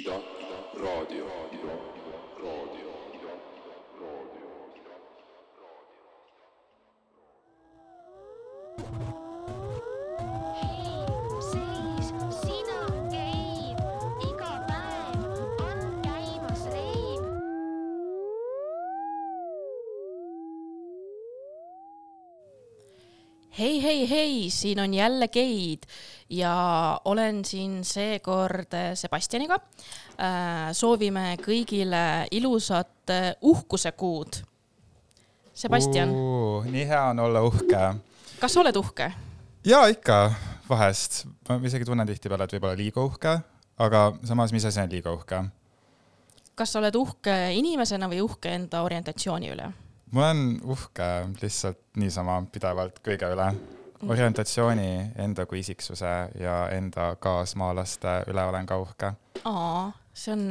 Ida, Ida, raadio, hei, hei, hei, siin on jälle Geid ja olen siin seekord äh, Sebastianiga. soovime kõigile ilusat äh, uhkusekuud. Sebastian, nii hea on olla uhke. kas sa oled uhke? ja ikka vahest, ma isegi tunnen tihtipeale, et võib-olla liiga uhke, aga samas, mis asi on liiga uhke? kas sa oled uhke inimesena või uhke enda orientatsiooni üle? Ma olen uhke lihtsalt niisama pidevalt kõige üle. orientatsiooni, enda kui isiksuse ja enda kaasmaalaste üle olen ka uhke. aa, see on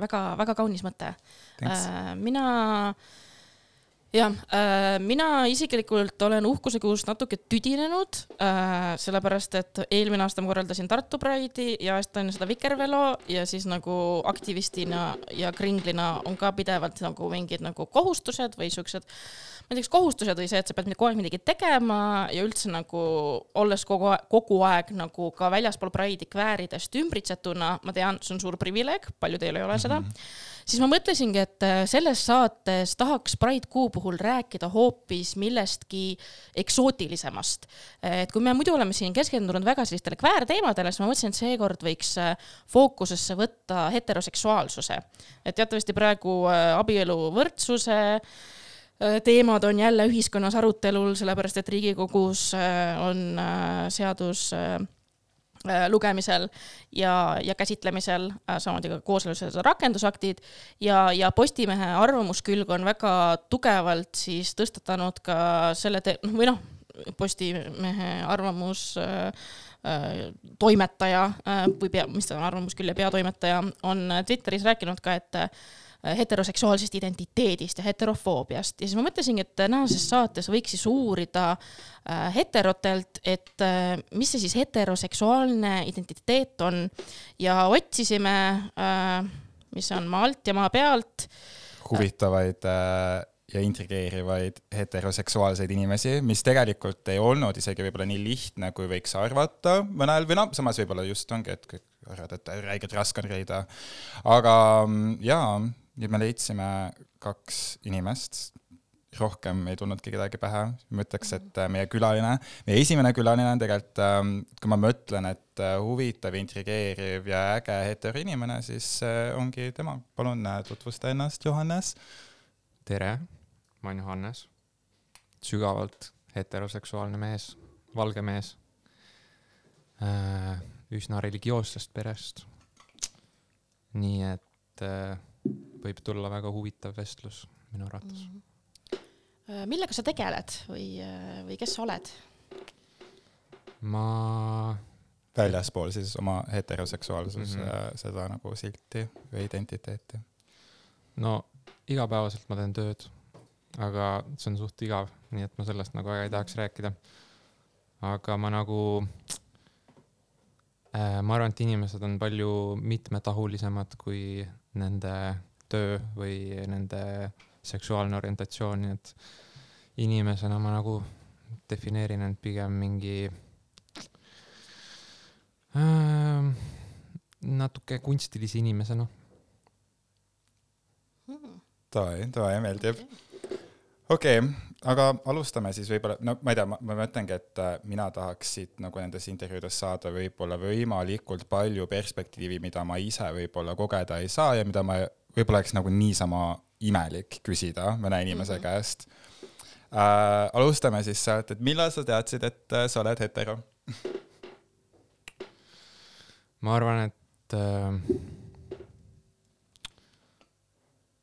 väga-väga kaunis mõte. Thanks. mina, jah, mina isiklikult olen uhkusekuust natuke tüdinenud, sellepärast et eelmine aasta ma korraldasin Tartu Pride'i ja astusin seda Vikervelo ja siis nagu aktivistina ja kringlina on ka pidevalt nagu mingid nagu kohustused või siuksed ma ei tea, kas kohustused või see, et sa pead kogu aeg midagi tegema ja üldse nagu olles kogu aeg, kogu aeg nagu ka väljaspool Pride'i kvääridest ümbritsetuna, ma tean, see on suur privileeg, paljudel ei ole seda mm, -hmm. Siis ma mõtlesingi, et äh, selles saates tahaks Pride kuu puhul rääkida hoopis millestki eksootilisemast. et kui me muidu oleme siin keskendunud väga sellistele kväärteemadele, siis ma mõtlesin, et seekord võiks äh, fookusesse võtta heteroseksuaalsuse. et teatavasti praegu äh, abieluvõrdsuse teemad on jälle ühiskonnas arutelul, sellepärast et Riigikogus on seadus lugemisel ja, ja käsitlemisel, samamoodi ka kooselused rakendusaktid. Ja, ja Postimehe arvamuskülg on väga tugevalt siis tõstatanud ka selle te-, noh või noh, Postimehe arvamus äh, äh, toimetaja äh, või pea, mis ta on, arvamuskülje peatoimetaja on Twitteris rääkinud ka, et äh, heteroseksuaalsest identiteedist ja heterofoobiast ja siis ma mõtlesingi, et tänases saates võiks siis uurida äh, heterotelt, et äh, mis see siis heteroseksuaalne identiteet on ja otsisime äh,, mis on maa alt ja maa pealt huvitavaid äh, ja intrigeerivaid heteroseksuaalseid inimesi, mis tegelikult ei olnud isegi võib-olla nii lihtne, kui võiks arvata mõnel või noh, samas võib-olla just ongi, et kõik arvavad, et räigelt raske on leida. aga mm, jaa, nüüd me leidsime kaks inimest, rohkem ei tulnudki kedagi pähe, ma ütleks, et äh, meie külaline, meie esimene külaline on tegelikult, kui ma mõtlen, et äh, huvitav, intrigeeriv ja äge hetero inimene, siis äh, ongi tema. palun tutvusta ennast, Johannes. tere, ma olen Johannes, sügavalt heteroseksuaalne mees, valge mees, üsna religioossest perest. nii et äh, võib tulla väga huvitav vestlus minu arvates mm. Äh, millega sa tegeled või, või kes sa oled? ma, väljaspool siis oma heteroseksuaalsus mm. -hmm. seda nagu silti või identiteeti. no igapäevaselt ma teen tööd, aga see on suht igav, nii et ma sellest nagu väga ei tahaks rääkida. aga ma nagu äh,, ma arvan, et inimesed on palju mitmetahulisemad kui nende töö või nende seksuaalne orientatsioon, nii et inimesena ma nagu defineerin end pigem mingi äh, natuke kunstilise inimesena. Davai, davai, meeldib. okei okay,, aga alustame siis võib-olla, no ma ei tea, ma, mõtlengi, et äh, mina tahaks siit nagu nendes intervjuudes saada võib-olla võimalikult palju perspektiivi, mida ma ise võib-olla kogeda ei saa ja mida ma võib-olla oleks nagu niisama imelik küsida mõne inimese mm -hmm. käest äh,. alustame siis sealt, et millal sa teadsid, et äh, sa oled hetero? ma arvan, et äh,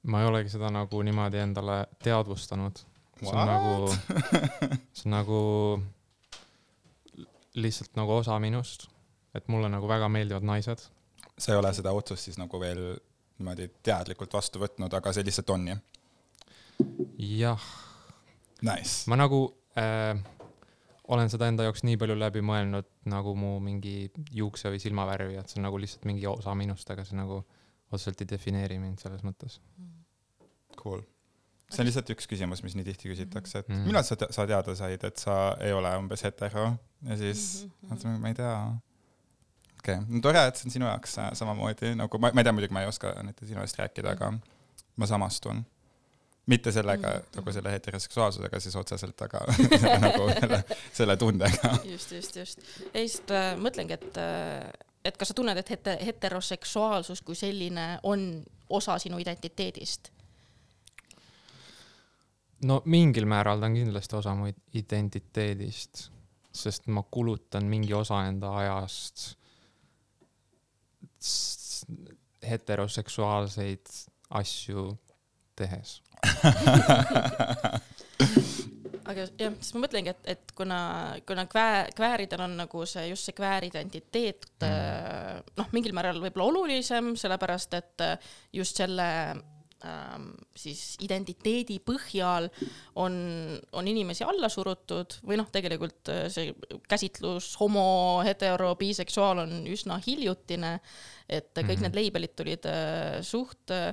ma ei olegi seda nagu niimoodi endale teadvustanud. See on nagu, see on nagu lihtsalt nagu osa minust, et mulle nagu väga meeldivad naised. sa ei ole seda otsust siis nagu veel niimoodi teadlikult vastu võtnud, aga see lihtsalt on jah? jah, Nice. ma nagu äh, olen seda enda jaoks nii palju läbi mõelnud nagu mu mingi juukse või silmavärvi, et see on nagu lihtsalt mingi osa minust, aga see nagu otseselt ei defineeri mind selles mõttes. Cool. See on lihtsalt üks küsimus, mis nii tihti küsitakse, et Mhm. millal sa, sa teada said, et sa ei ole umbes hetero ja siis mm, ma ei tea. okei okay., no tore, et see on sinu jaoks äh, samamoodi nagu ma, ma ei tea, muidugi ma ei oska näiteks sinu eest rääkida, aga ma samastun. mitte sellega Mhm. nagu selle heteroseksuaalsusega siis otseselt, aga nagu selle, selle tundega. just, just, just. ei, sest äh, mõtlengi, et, et kas sa tunned, et hete-, heteroseksuaalsus kui selline on osa sinu identiteedist? No mingil määral ta on kindlasti osa mu identiteedist, sest ma kulutan mingi osa enda ajast heteroseksuaalseid asju tehes. aga jah, siis ma mõtlengi, et, et kuna, kuna kvää-, kvääridel on nagu see, just see kvääridentiteet mm. noh, mingil määral võib-olla olulisem, sellepärast et just selle siis identiteedi põhjal on, on inimesi alla surutud või noh, tegelikult äh, see käsitlus homo, hetero, biseksuaal on üsna hiljutine, et kõik Mhm. need label'id tulid äh, suht äh,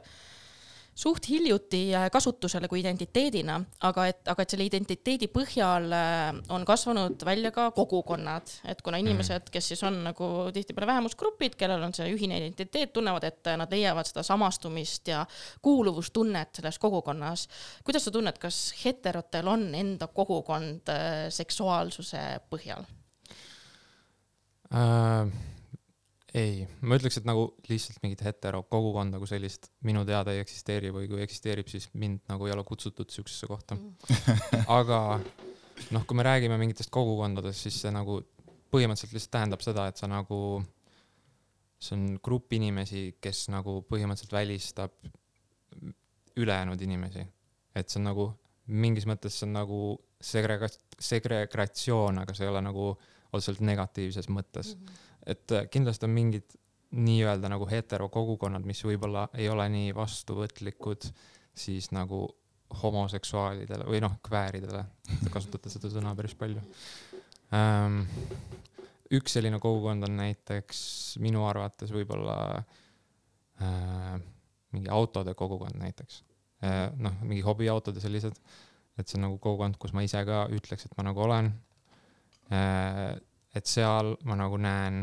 suht hiljuti äh, kasutusele kui identiteedina, aga et, aga et selle identiteedi põhjal äh, on kasvanud välja ka kogukonnad, et kuna inimesed, kes siis on nagu tihtipeale vähemusgrupid, kellel on see ühine identiteet, tunnevad, et äh, nad leiavad seda samastumist ja kuuluvustunnet selles kogukonnas. kuidas sa tunned, kas heterotel on enda kogukond seksuaalsuse põhjal? äh,. ei, ma ütleks, et nagu lihtsalt mingit hetero kogukonda kui sellist minu teada ei eksisteeri või kui eksisteerib, siis mind nagu ei ole kutsutud siuksesse kohta. aga noh, kui me räägime mingitest kogukondadest, siis see nagu põhimõtteliselt lihtsalt tähendab seda, et sa nagu, see on grupp inimesi, kes nagu põhimõtteliselt välistab ülejäänud inimesi. et see on nagu mingis mõttes see on nagu segrega-, segregatsioon, aga see ei ole nagu otseselt negatiivses mõttes mm. -hmm. Et äh, kindlasti on mingid nii-öelda nagu heterokogukonnad, mis võib-olla ei ole nii vastuvõtlikud siis nagu homoseksuaalidele või noh, kvääridele, te kasutate seda sõna päris palju ähm,. üks selline kogukond on näiteks minu arvates võib-olla äh, mingi autode kogukond näiteks äh,. noh, mingi hobiautod ja sellised, et see on nagu kogukond, kus ma ise ka ütleks, et ma nagu olen äh,. Et seal ma nagu näen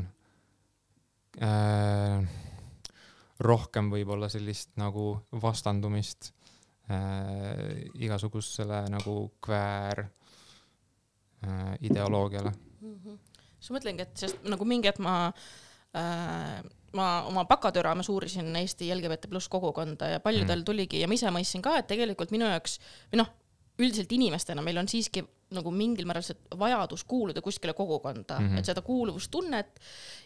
äh, rohkem võib-olla sellist nagu vastandumist äh, igasugusele nagu kväär äh, ideoloogiale. siis mõtlengi, et sest nagu mingi hetk ma äh, ma oma bakatöö raames uurisin Eesti LGBT pluss kogukonda ja paljudel tuligi ja ma ise mõistsin ka, et tegelikult minu jaoks või noh, üldiselt inimestena meil on siiski nagu mingil määral see vajadus kuuluda kuskile kogukonda mm. -hmm. et seda kuuluvustunnet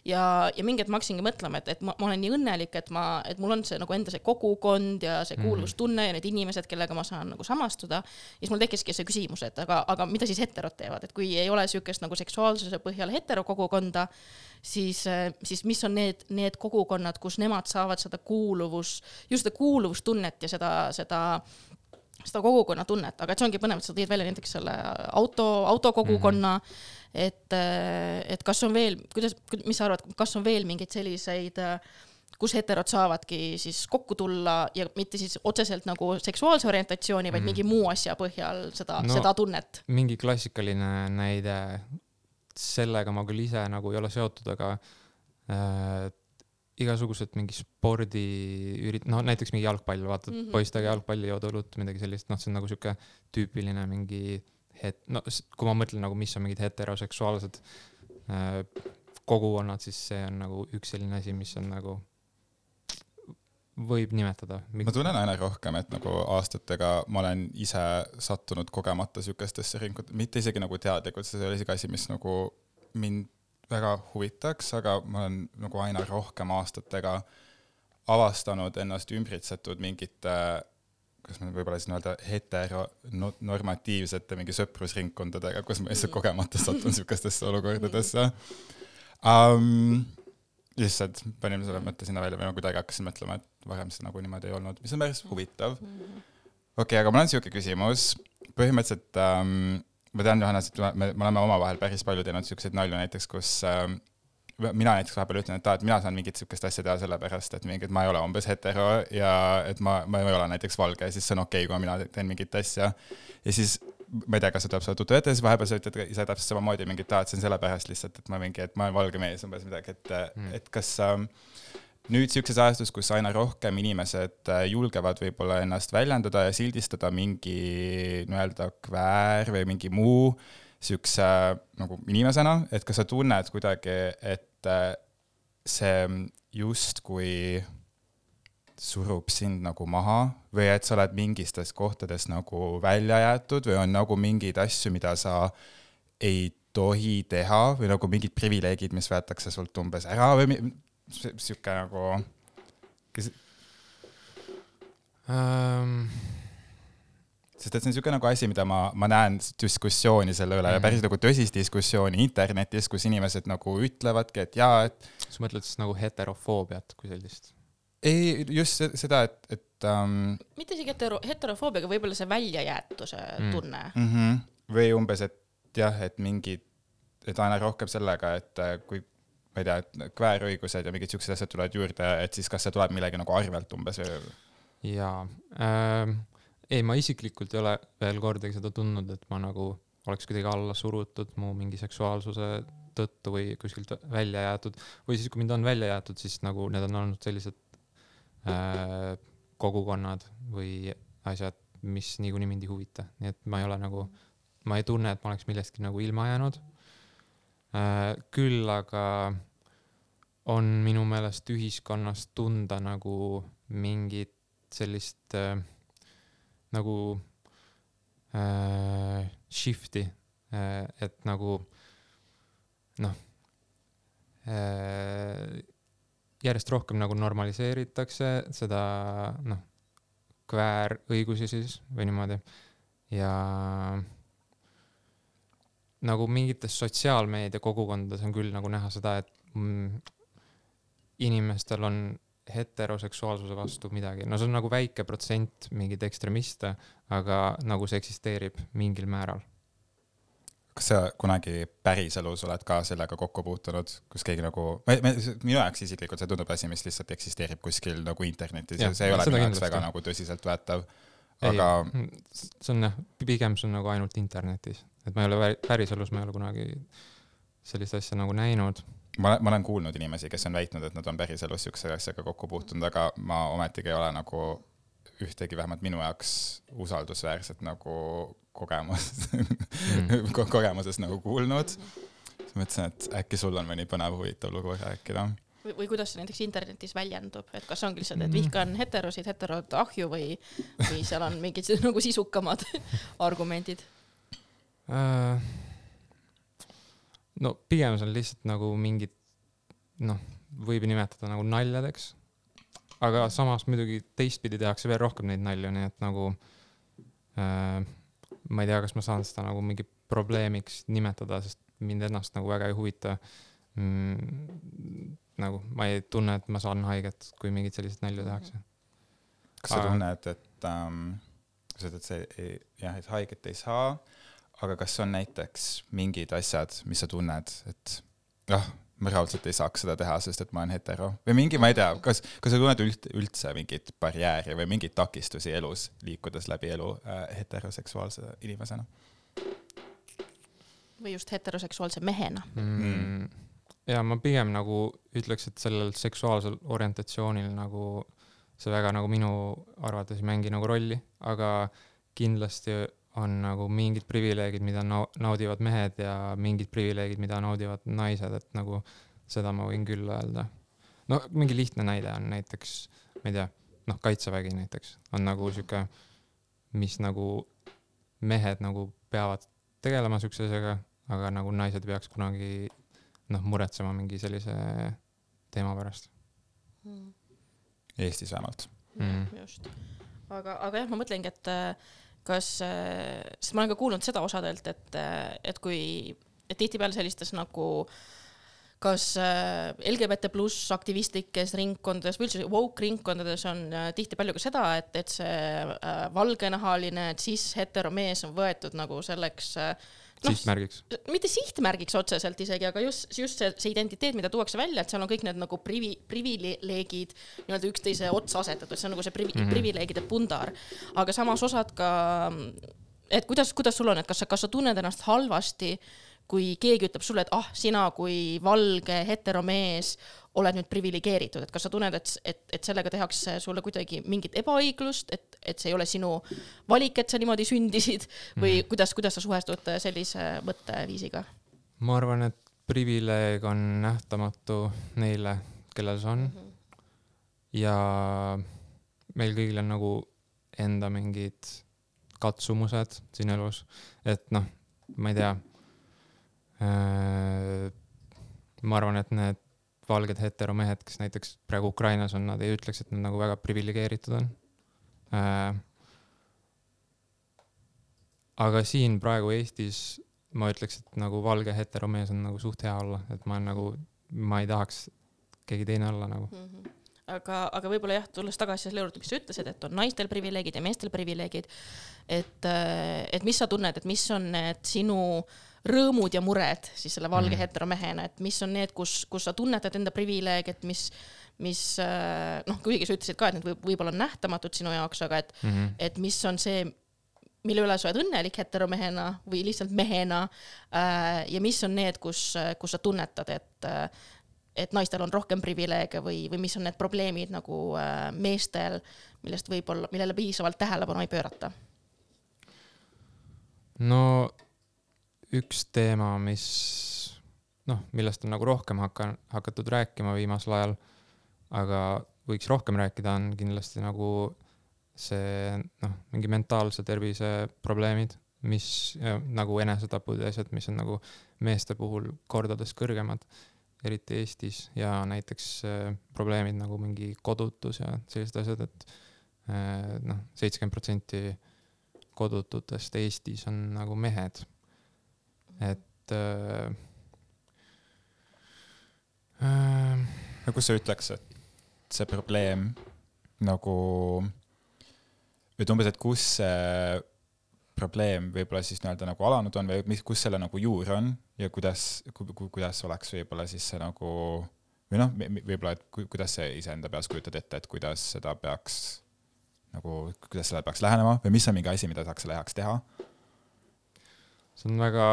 ja, ja mingi hetk ma hakkasingi mõtlema, et, et ma, ma olen nii õnnelik, et ma, et mul on see nagu enda see kogukond ja see Mhm. kuuluvustunne ja need inimesed, kellega ma saan nagu samastuda. ja siis mul tekkiski see küsimus, et aga, aga mida siis heterod teevad, et kui ei ole sihukest nagu seksuaalsuse põhjal heterokogukonda, siis, siis mis on need, need kogukonnad, kus nemad saavad seda kuuluvus, just seda kuuluvustunnet ja seda, seda seda kogukonnatunnet, aga et see ongi põnev, et sa tõid välja näiteks selle auto, autokogukonna mm, -hmm. et, et kas on veel, kuidas, mis sa arvad, kas on veel mingeid selliseid, kus heterod saavadki siis kokku tulla ja mitte siis otseselt nagu seksuaalse orientatsiooni, vaid Mhm. mingi muu asja põhjal seda No- seda tunnet mingi klassikaline näide, sellega ma küll ise nagu ei ole seotud, aga äh, igasugused mingi spordiürit-, no näiteks mingi jalgpall, vaatad mm. -hmm. poistega jalgpalli, jood õlut, midagi sellist, noh, see on nagu sihuke tüüpiline mingi het-, no kui ma mõtlen nagu, mis on mingid heteroseksuaalsed äh, kogukonnad, siis see on nagu üks selline asi, mis on nagu, võib nimetada. ma tunnen aina rohkem, et nagu aastatega ma olen ise sattunud kogemata siukestesse ringkond-, mitte isegi nagu teadlikult, see ole isegi asi, mis nagu mind väga huvitaks, aga ma olen nagu aina rohkem aastatega avastanud ennast ümbritsetud mingite kas ma võib-olla siis nii-öelda heteronormatiivsete mingi sõprusringkondadega, kus ma lihtsalt kogemata satun siukestesse olukordadesse um,. lihtsalt panin selle mõtte sinna välja või no kuidagi hakkasin mõtlema, et varem see nagu niimoodi ei olnud, mis on päris huvitav. okei okay,, aga mul on siuke küsimus, põhimõtteliselt ähm, ma tean, Johannes, et me, me oleme omavahel päris palju teinud siukseid nalju näiteks, kus ähm, mina näiteks vahepeal ütlen, et aa, et mina saan mingit sihukest asja teha sellepärast, et mingi, et ma ei ole umbes hetero ja et ma, ma ei ole näiteks valge, siis see on okei okay,, kui mina teen mingit asja. ja siis ma ei tea, kas see tuleb sulle tuttav ette, siis vahepeal sa ütled ise täpselt samamoodi mingit, aa, et see on sellepärast lihtsalt, et ma mingi, et ma olen valge mees umbes midagi, et mm., et kas ähm, nüüd sihukeses ajastus, kus aina rohkem inimesed äh, julgevad võib-olla ennast väljendada ja sildistada mingi nii-öelda kväär või mingi muu siukse nagu inimesena, et kas sa tunned kuidagi, et äh, see justkui surub sind nagu maha või et sa oled mingistes kohtades nagu välja jäetud või on nagu mingeid asju, mida sa ei tohi teha või nagu mingid privileegid, mis võetakse sult umbes ära või sihuke nagu, kes, um, sest et see on niisugune nagu asi, mida ma, ma näen diskussiooni selle üle mm -hmm. ja päris nagu tõsist diskussiooni internetis, kus inimesed nagu ütlevadki, et jaa, et sa mõtled siis nagu heterofoobiat kui sellist? ei, just se- seda, et, et um, mitte isegi hetero, heterofoobiaga, võib-olla see väljajäetuse Mm. tunne. mm -hmm. või umbes, et jah, et mingid, et aina rohkem sellega, et äh, kui ma ei tea, kväärõigused ja mingid siuksed asjad tulevad juurde, et siis kas see tuleb millegi nagu arvelt umbes või? Jaa ähm,, ei ma isiklikult ei ole veel kordagi seda tundnud, et ma nagu oleks kuidagi alla surutud mu mingi seksuaalsuse tõttu või kuskilt välja jäetud. Või siis, kui mind on välja jäetud, siis nagu need on olnud sellised äh, kogukonnad või asjad, mis niikuinii mind ei huvita, nii et ma ei ole nagu, ma ei tunne, et ma oleks millestki nagu ilma jäänud. äh,. Küll aga on minu meelest ühiskonnas tunda nagu mingit sellist äh, nagu äh, shift'i äh,, et nagu noh äh,, järjest rohkem nagu normaliseeritakse seda noh, kväärõigusi siis või niimoodi. Ja nagu mingites sotsiaalmeedia kogukondades on küll nagu näha seda, et mm, inimestel on heteroseksuaalsuse vastu midagi, no see on nagu väike protsent mingeid ekstremiste, aga nagu see eksisteerib mingil määral. kas sa kunagi päriselus oled ka sellega kokku puutunud, kus keegi nagu, minu jaoks isiklikult see tundub asi, mis lihtsalt eksisteerib kuskil nagu internetis ja Jah, see ei ole minu jaoks väga nagu tõsiseltvõetav. aga, see on jah, pigem see on nagu ainult internetis, et ma ei ole päriselus, ma ei ole kunagi sellist asja nagu näinud. ma, ma olen kuulnud inimesi, kes on väitnud, et nad on päriselus siukse asjaga kokku puutunud, aga ma ometigi ei ole nagu ühtegi vähemalt minu jaoks usaldusväärset nagu kogemust Mm. ko- kogemusest nagu kuulnud. siis mõtlesin, et äkki sul on mõni põnev huvitav lugu rääkida. või, või kuidas see näiteks internetis väljendub, et kas ongi lihtsalt, et vihkan heterosid, heterod ahju või, või seal on mingid nagu sisukamad argumendid? Äh, no pigem see on lihtsalt nagu mingid noh, võib nimetada nagu naljadeks. aga samas muidugi teistpidi tehakse veel rohkem neid nalju, nii et nagu äh, ma ei tea, kas ma saan seda nagu mingi probleemiks nimetada, sest mind ennast nagu väga ei huvita mm,. Nagu ma ei tunne, et ma saan haiget, kui mingeid selliseid nalju tehakse. kas sa Aga- tunned, et ähm,, sa ütled, et see ei, jah, et haiget ei saa, aga kas on näiteks mingid asjad, mis sa tunned, et jah, ma reaalselt ei saaks seda teha, sest et ma olen hetero või mingi, ma ei tea, kas, kas sa tunned üld, üldse mingit barjääri või mingeid takistusi elus, liikudes läbi elu äh, heteroseksuaalse inimesena? või just heteroseksuaalse mehena? mm.. Ja ma pigem nagu ütleks, et sellel seksuaalsel orientatsioonil nagu see väga nagu minu arvates ei mängi nagu rolli, aga kindlasti on nagu mingid privileegid, mida nau- naudivad mehed ja mingid privileegid, mida naudivad naised, et nagu seda ma võin küll öelda. no mingi lihtne näide on näiteks, ma ei tea, noh, kaitsevägi näiteks on nagu sihuke, mis nagu mehed nagu peavad tegelema siukse asjaga, aga nagu naised peaks kunagi noh, muretsema mingi sellise teema pärast Eestis vähemalt. mm.. just, aga, aga jah, ma mõtlengi, et äh, kas, sest ma olen ka kuulnud seda osadelt, et, et kui, et tihtipeale sellistes nagu kas äh, LGBT pluss aktivistlikes ringkondades või üldse woke ringkondades on äh, tihti palju ka seda, et, et see äh, valgenahaline cis-heteromees on võetud nagu selleks äh, Noh, sihtmärgiks. mitte sihtmärgiks otseselt isegi, aga just, just see, see identiteet, mida tuuakse välja, et seal on kõik need nagu privi-, privileegid nii-öelda üksteise otsa asetatud, see on nagu see privi- mm, -hmm. privileegide pundar. aga samas osad ka, et kuidas, kuidas sul on, et kas sa, kas sa tunned ennast halvasti, kui keegi ütleb sulle, et ah, sina kui valge heteromees oled nüüd priviligeeritud, et kas sa tunned, et, et, et sellega tehakse sulle kuidagi mingit ebaõiglust, et, et see ei ole sinu valik, et sa niimoodi sündisid või mm -hmm. kuidas, kuidas sa suhestud sellise mõtteviisiga? ma arvan, et privileeg on nähtamatu neile, kellel see on. ja meil kõigil on nagu enda mingid katsumused siin elus, et noh, ma ei tea. Ma arvan, et need valged heteromehed, kes näiteks praegu Ukrainas on, nad ei ütleks, et nad nagu väga priviligeeritud on. aga siin praegu Eestis ma ütleks, et nagu valge heteromees on nagu suht hea olla, et ma olen nagu, ma ei tahaks keegi teine olla nagu. aga, aga võib-olla jah, tulles tagasi selle juurde, mis sa ütlesid, et on naistel privileegid ja meestel privileegid. et, et mis sa tunned, et mis on need sinu rõõmud ja mured siis selle valge mm. Heteromehena, et mis on need, kus, kus sa tunnetad enda privileege, et mis, mis äh, noh, kuigi sa ütlesid ka, et need võib, võib-olla on nähtamatud sinu jaoks, aga et, Mm -hmm. et mis on see, mille üle sa oled õnnelik heteromehena või lihtsalt mehena äh, ja mis on need, kus, kus sa tunnetad, et äh, et naistel on rohkem privileege või, või mis on need probleemid nagu äh, meestel, millest võib-olla, millele piisavalt tähelepanu ei pöörata. no üks teema, mis noh, millest on nagu rohkem hakka-, hakatud rääkima viimasel ajal, aga võiks rohkem rääkida, on kindlasti nagu see noh, mingi mentaalse tervise probleemid, mis nagu enesetapud ja asjad, mis on nagu meeste puhul kordades kõrgemad, eriti Eestis ja näiteks äh, probleemid nagu mingi kodutus ja sellised asjad, et äh, noh, seitsekümmend protsenti kodututest Eestis on nagu mehed. Et äh, äh, no kus sa ütleks, et see probleem nagu, et umbes, et kus see probleem võib-olla siis nii-öelda nagu alanud on või mis, kus selle nagu juur on ja kuidas ku,, ku, kuidas oleks võib-olla siis see nagu või noh, võib-olla, et ku, kuidas sa iseenda peas kujutad ette, et kuidas seda peaks nagu, kuidas sellele peaks lähenema või mis on mingi asi, mida saaks selle heaks teha? see on väga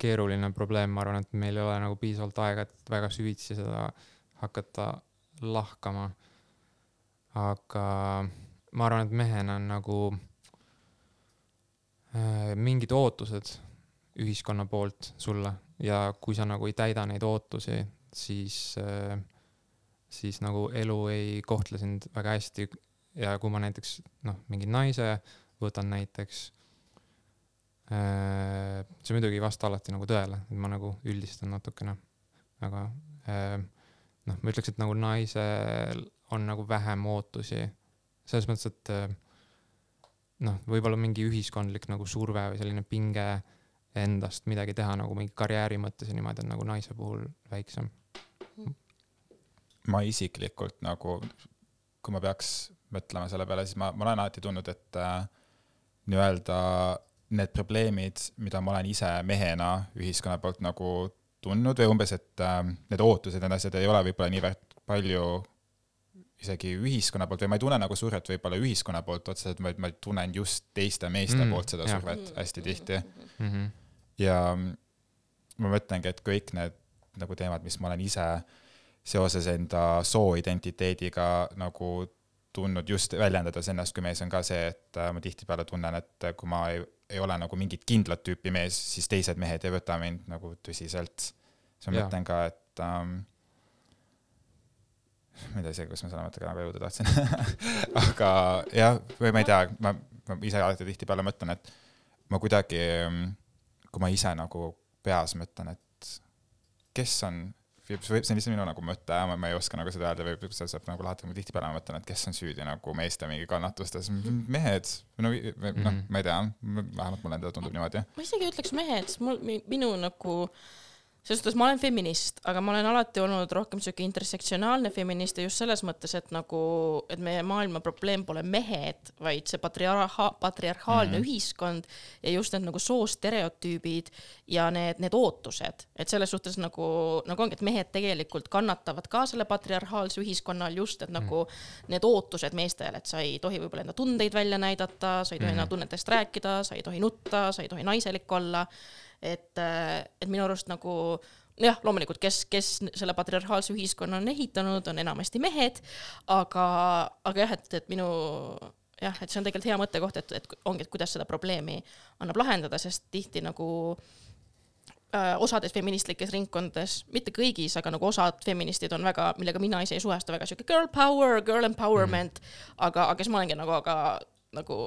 keeruline probleem, ma arvan, et meil ei ole nagu piisavalt aega, et väga süvitsi seda hakata lahkama. aga ma arvan, et mehena on nagu äh, mingid ootused ühiskonna poolt sulle ja kui sa nagu ei täida neid ootusi, siis äh,, siis nagu elu ei kohtle sind väga hästi ja kui ma näiteks noh, mingi naise võtan näiteks see muidugi ei vasta alati nagu tõele, et ma nagu üldistan natukene, aga äh, noh, ma ütleks, et nagu naisel on nagu vähem ootusi selles mõttes, et äh, noh, võib-olla mingi ühiskondlik nagu surve või selline pinge endast midagi teha nagu mingi karjääri mõttes ja niimoodi on nagu naise puhul väiksem. ma isiklikult nagu, kui ma peaks mõtlema selle peale, siis ma, ma olen alati tundnud, et äh, nii-öelda need probleemid, mida ma olen ise mehena ühiskonna poolt nagu tundnud või umbes, et äh, need ootused, need asjad ei ole võib-olla niivõrd palju isegi ühiskonna poolt või ma ei tunne nagu survet võib-olla ühiskonna poolt otseselt, vaid ma tunnen just teiste meeste Mm, mm, poolt seda jah. survet hästi tihti. Mm -hmm. ja ma mõtlengi, et kõik need nagu teemad, mis ma olen ise seoses enda sooidentiteediga nagu tundnud just väljendades ennast kui mees on ka see, et äh, ma tihtipeale tunnen, et äh, kui ma ei, ei ole nagu mingit kindlat tüüpi mees, siis teised mehed ei võta mind nagu tõsiselt. siis ma mõtlen ka, et ähm, ma ei tea isegi, kus ma selle mõttega nagu jõuda tahtsin. aga jah, või ma ei tea, ma, ma ise alati tihtipeale mõtlen, et ma kuidagi, kui ma ise nagu peas mõtlen, et kes on, see on lihtsalt minu nagu mõte, ma, ei oska nagu seda öelda või see saab nagu lahti, ma tihtipeale mõtlen, et kes on süüdi nagu meeste mingi kannatustes, mehed, no noh mm -hmm., ma ei tea, vähemalt mulle endale tundub niimoodi. ma isegi ütleks mehed, sest mul, minu nagu selles suhtes ma olen feminist, aga ma olen alati olnud rohkem sihuke intersektsionaalne feminist ja just selles mõttes, et nagu, et meie maailma probleem pole mehed, vaid see patriarha-, patriarhaalne mm -hmm. ühiskond ja just need nagu soostereotüübid ja need, need ootused, et selles suhtes nagu, nagu ongi, et mehed tegelikult kannatavad ka selle patriarhaalse ühiskonna all just, et nagu need ootused meestele, et sa ei tohi võib-olla enda tundeid välja näidata, sa ei tohi Mhm. enda tunnetest rääkida, sa ei tohi nutta, sa ei tohi naiselik olla et, et minu arust nagu jah, loomulikult, kes, kes selle patriarhaalse ühiskonna on ehitanud, on enamasti mehed, aga, aga jah, et, et minu jah, et see on tegelikult hea mõttekoht, et, et ongi, et kuidas seda probleemi annab lahendada, sest tihti nagu äh, osades feministlikes ringkondades, mitte kõigis, aga nagu osad feministid on väga, millega mina ise ei suhestu, väga sihuke girl power, girl empowerment mm., aga, aga siis ma olengi nagu, aga nagu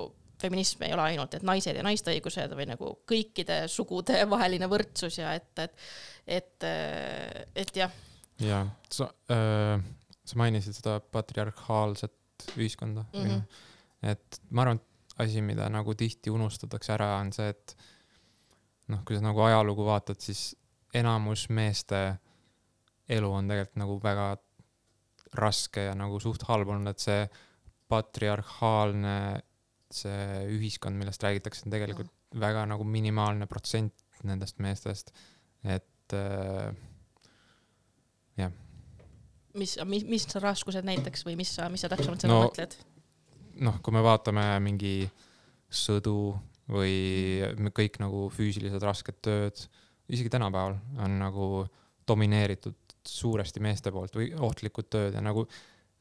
feminism ei ole ainult, et naised ja naiste õigused või nagu kõikide sugude vaheline võrdsus ja et, et, et, et jah, ja sa äh,, sa mainisid seda patriarhaalset ühiskonda mm. -hmm. et ma arvan, et asi, mida nagu tihti unustatakse ära, on see, et noh, kui sa nagu ajalugu vaatad, siis enamus meeste elu on tegelikult nagu väga raske ja nagu suht halb olnud, et see patriarhaalne, see ühiskond, millest räägitakse, on tegelikult mm. väga nagu minimaalne protsent nendest meestest, et äh, mis, mis, mis raskused näiteks või mis sa, mis sa täpsemalt seda No, mõtled? noh, kui me vaatame mingi sõdu või kõik nagu füüsilised rasked tööd, isegi tänapäeval on nagu domineeritud suuresti meeste poolt või ohtlikud tööd ja nagu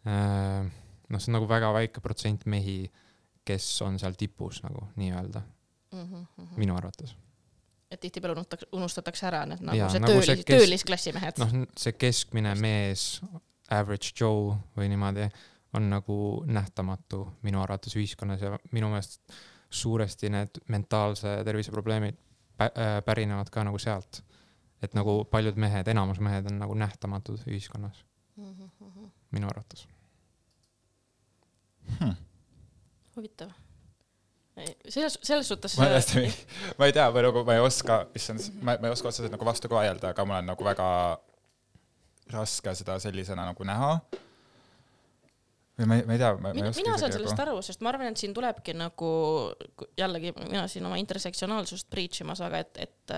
äh, noh, see on nagu väga väike protsent mehi, kes on seal tipus nagu nii-öelda, Mm -hmm. minu arvates. et tihtipeale unustatakse, unustatakse ära need nagu Jaa, see nagu töölis töölisklassimehed no.. noh, see keskmine mees, average Joe või niimoodi, on nagu nähtamatu minu arvates ühiskonnas ja minu meelest suuresti need mentaalse tervise probleemid äh, pärinevad ka nagu sealt. et nagu paljud mehed, enamus mehed on nagu nähtamatud ühiskonnas, minu arvates. huvitav. selles, selles suhtes. ma tõesti, ma ei tea, ma nagu, ma ei oska, issand, ma, ma ei oska otseselt nagu vastu ka vaielda, aga mul on nagu väga raske seda sellisena nagu näha. või ma ei, ma ei tea, mina, mina saan sellest nagu- aru, sest ma arvan, et siin tulebki nagu jällegi mina siin oma intersektsionaalsust preach imas, aga et, et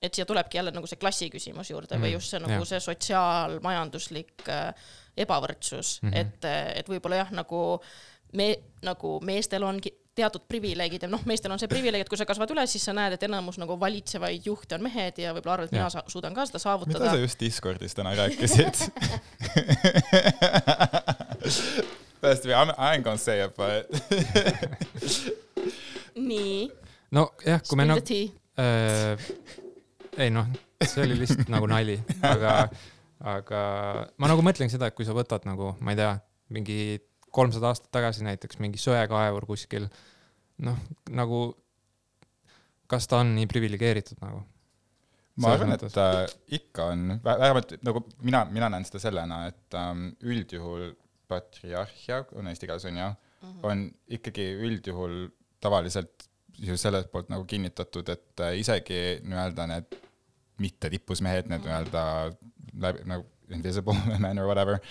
et siia tulebki jälle nagu see klassi küsimus juurde mm, või Mhm, just see nagu jah. see sotsiaalmajanduslik äh, ebavõrdsus mm, Mhm. -hmm. et, et võib-olla jah, nagu me nagu meestel ongi teatud privileegid ja noh, meestel on see privileeg, et kui sa kasvad üles, siis sa näed, et enamus nagu valitsevaid juhte on mehed ja võib-olla arvad, et mina suudan ka seda mida saavutada sa. just Discordis täna rääkisid? tõesti, I ain't gonna say it, but nii, nojah, kui me nagu äh,, ei noh, see oli lihtsalt nagu nali, aga, aga ma nagu mõtlengi seda, et kui sa võtad nagu, ma ei tea, mingi kolmsada aastat tagasi näiteks mingi söekaevur kuskil, noh, nagu kas ta on nii priviligeeritud nagu? ma arvan, et äh, ikka on, vähemalt nagu mina, mina näen seda sellena, et ähm, üldjuhul patriarhia, on eesti keeles on ju, on ikkagi üldjuhul tavaliselt ju sellelt poolt nagu kinnitatud, et äh, isegi nii-öelda need mitte tipus mehed, need nii-öelda läbi nagu invisible men or whatever,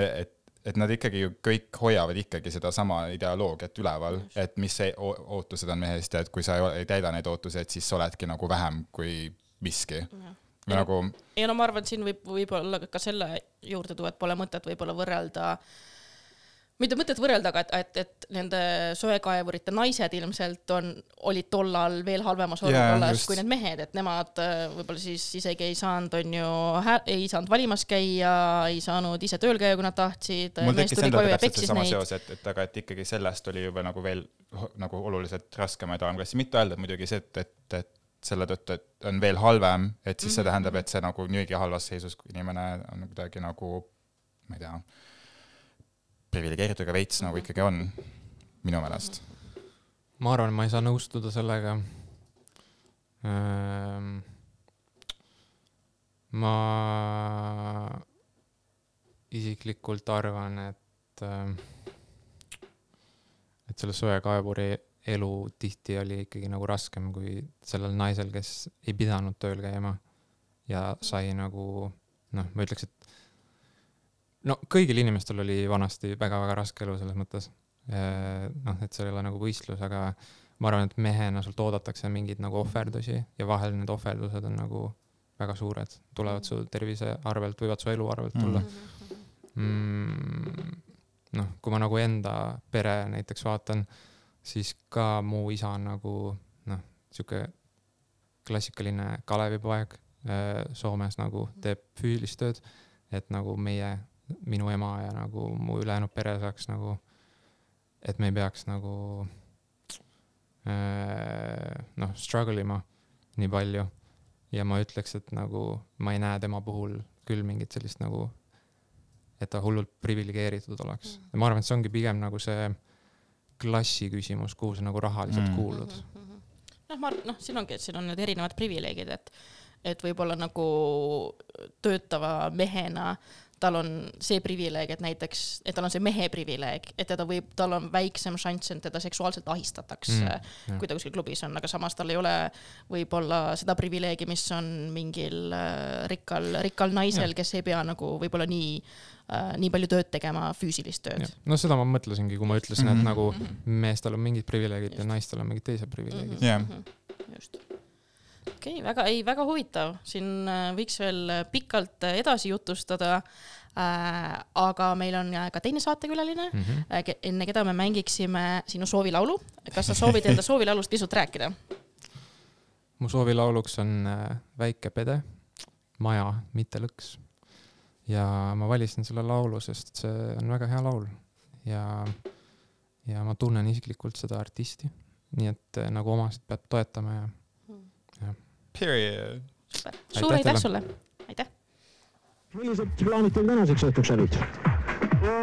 et et nad ikkagi ju kõik hoiavad ikkagi sedasama ideoloogiat üleval, et mis see ootused on mehest ja et kui sa ei, ei täida neid ootuseid, siis sa oledki nagu vähem kui miski. või Ja- nagu ja no ma arvan, et siin võib võib-olla ka selle juurde tuua, et pole mõtet võib-olla võrrelda, mitte mõtet võrrelda, aga et, et, et nende söekaevurite naised ilmselt on, olid tollal veel halvemas olukorras just. kui need mehed, et nemad äh, võib-olla siis isegi ei saanud, on ju, ei saanud valimas käia, ei saanud ise tööl käia, kui nad tahtsid. mul tekkis endal täpselt seesama seos, et, et aga et ikkagi sellest oli juba nagu veel nagu oluliselt raskemaid raamklassi, mitte öelda muidugi see, et, et, et selle tõttu, et on veel halvem, et siis see Mhm, tähendab, et see nagu niigi halvas seisus inimene on kuidagi nagu, ma ei tea, priviligeeritud, aga veits nagu ikkagi on, minu meelest. ma arvan, ma ei saa nõustuda sellega. ma isiklikult arvan, et, et selle söekaevuri elu tihti oli ikkagi nagu raskem kui sellel naisel, kes ei pidanud tööl käima ja sai nagu noh, ma ütleks, et no kõigil inimestel oli vanasti väga-väga raske elu selles mõttes. noh, et see ei ole nagu võistlus, aga ma arvan, et mehena sult oodatakse mingeid nagu ohverdusi ja vahel need ohverdused on nagu väga suured, tulevad su tervise arvelt, võivad su elu arvelt tulla mm,. noh, kui ma nagu enda pere näiteks vaatan, siis ka mu isa on nagu noh, sihuke klassikaline Kalevipoeg äh, Soomes nagu teeb füüsilist tööd, et nagu meie, minu ema ja nagu mu ülejäänud pere saaks nagu, et me ei peaks nagu äh, noh, struggle ima nii palju ja ma ütleks, et nagu ma ei näe tema puhul küll mingit sellist nagu, et ta hullult priviligeeritud oleks Mm. ja ma arvan, et see ongi pigem nagu see klassi küsimus, kuhu sa nagu rahaliselt Mm. mm. kuulud. noh, ma, noh, siin ongi, et siin on need erinevad privileegid, et, et võib-olla nagu töötava mehena tal on see privileeg, et näiteks, et tal on see mehe privileeg, et teda võib, tal on väiksem šanss, et teda seksuaalselt ahistatakse mm,, kui ta kuskil klubis on, aga samas tal ei ole võib-olla seda privileegi, mis on mingil äh, rikkal, rikkal naisel, kes ei pea nagu võib-olla nii äh,, nii palju tööd tegema, füüsilist tööd. no seda ma mõtlesingi, kui ma ütlesin mm, Mhm. -hmm. et nagu meestel on mingid privileegid ja Just. naistel on mingid teised privileegid. Jah. just. Okei okay,, väga, ei, väga huvitav, siin äh, võiks veel äh, pikalt äh, edasi jutustada äh,. aga meil on ka teine saatekülaline Mm -hmm. enne keda me mängiksime sinu soovilaulu. kas sa soovid enda soovilaulust pisut rääkida? mu soovilauluks on Väike pede, Maja, mitte lõks. ja ma valisin selle laulu, sest see on väga hea laul ja, ja ma tunnen isiklikult seda artisti, nii et nagu omasid peab toetama ja Period. suur aitäh sulle, aitäh. millised plaanid teil tänaseks õhtuks olid? no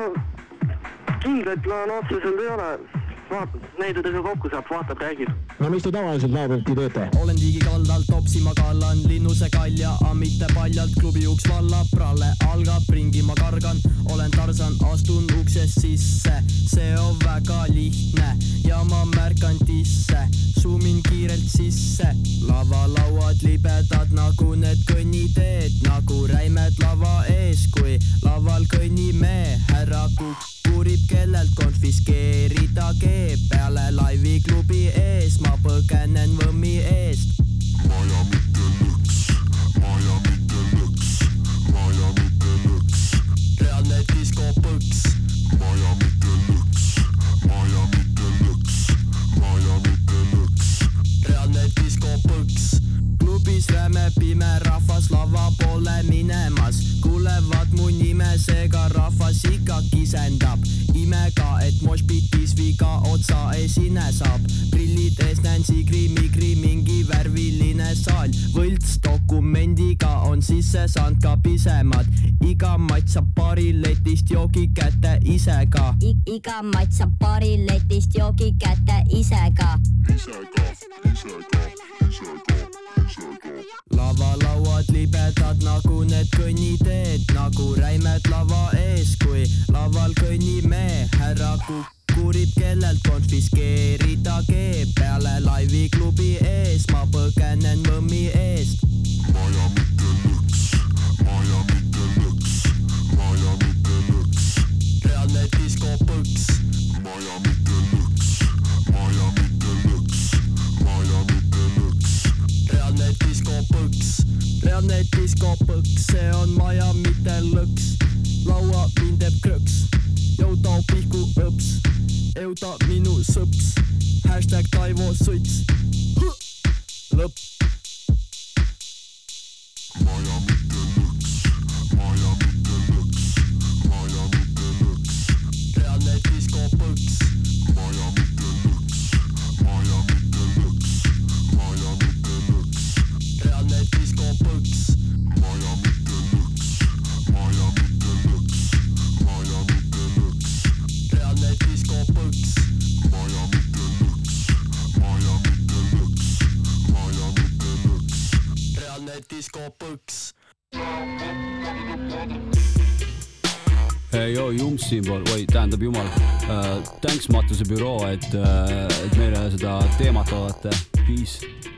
kindlaid plaane otseselt ei ole. vaatab, näidetega kokku saab, vaatab, räägib. no mis te tavaliselt laupäeviti teete? olen digikaldal, topsi ma kallan, linnuse kalja, aga mitte paljalt, klubi uks vallab, pralle algab, ringi ma kargan, olen Tarsan, astun uksest sisse, see on väga lihtne ja ma märkan disse, suumin kiirelt sisse, lavalauad libedad nagu need kõnniteed, nagu räimed lava ees, kui laval kõnnime, härra Kukk uurib, kellelt konfiskeerida keeb peale laivi klubi ees, ma põgenen võmmi eest. maja mitte lõks, maja mitte lõks, maja mitte lõks, reaalne diskopõks, maja mitte lõks, maja mitte lõks, maja mitte lõks, reaalne diskopõks. Klubis räme pime rahvas lava poole minemas, kuulevad mu nime, seega rahvas ikka kisendab. ime ka, et moshpitis viga otsa esine saab, prillid ees näen sigri-migri, mingi värviline saal, võlts dokumendiga on sisse saanud ka pisemad, iga matt saab paari letist joogi kätte ise ka. iga matt saab paari letist joogi kätte ise ka. Lavalauad libedad nagu need kõnniteed, nagu räimed lava ees, kui laval kõnnime, härra Kukk uurib, kellelt konfiskeerida keeb peale laivi klubi ees, ma põgenen mõmmi eest. maja mitte lõks, maja mitte lõks, maja mitte lõks, reaalne diskopõks, maja mitte lõks, maja mitte lõks, maja mitte lõks, reaalne diskopõks, reaalne diskopõks, see on maja, mitte lõks. laua mind teeb krõks, jõuda pihku õps, jõuda minu sõps, hashtag Taivo Suts. lõpp. maja mitte lõks, maja mitte lõks, maja mitte lõks, reaalne diskopõks, reaalne diskopõks, maja mitte lõks, maja mitte lõks, maja mitte lõks, reaalne diskopõks, maja mitte lõks, maja mitte lõks, maja mitte lõks. reaalne diskopõks. joo, Jump siinpool, oi, tähendab jumal uh,. Thanks Matuse büroo, et uh,, et meile seda teemat avate. Peace.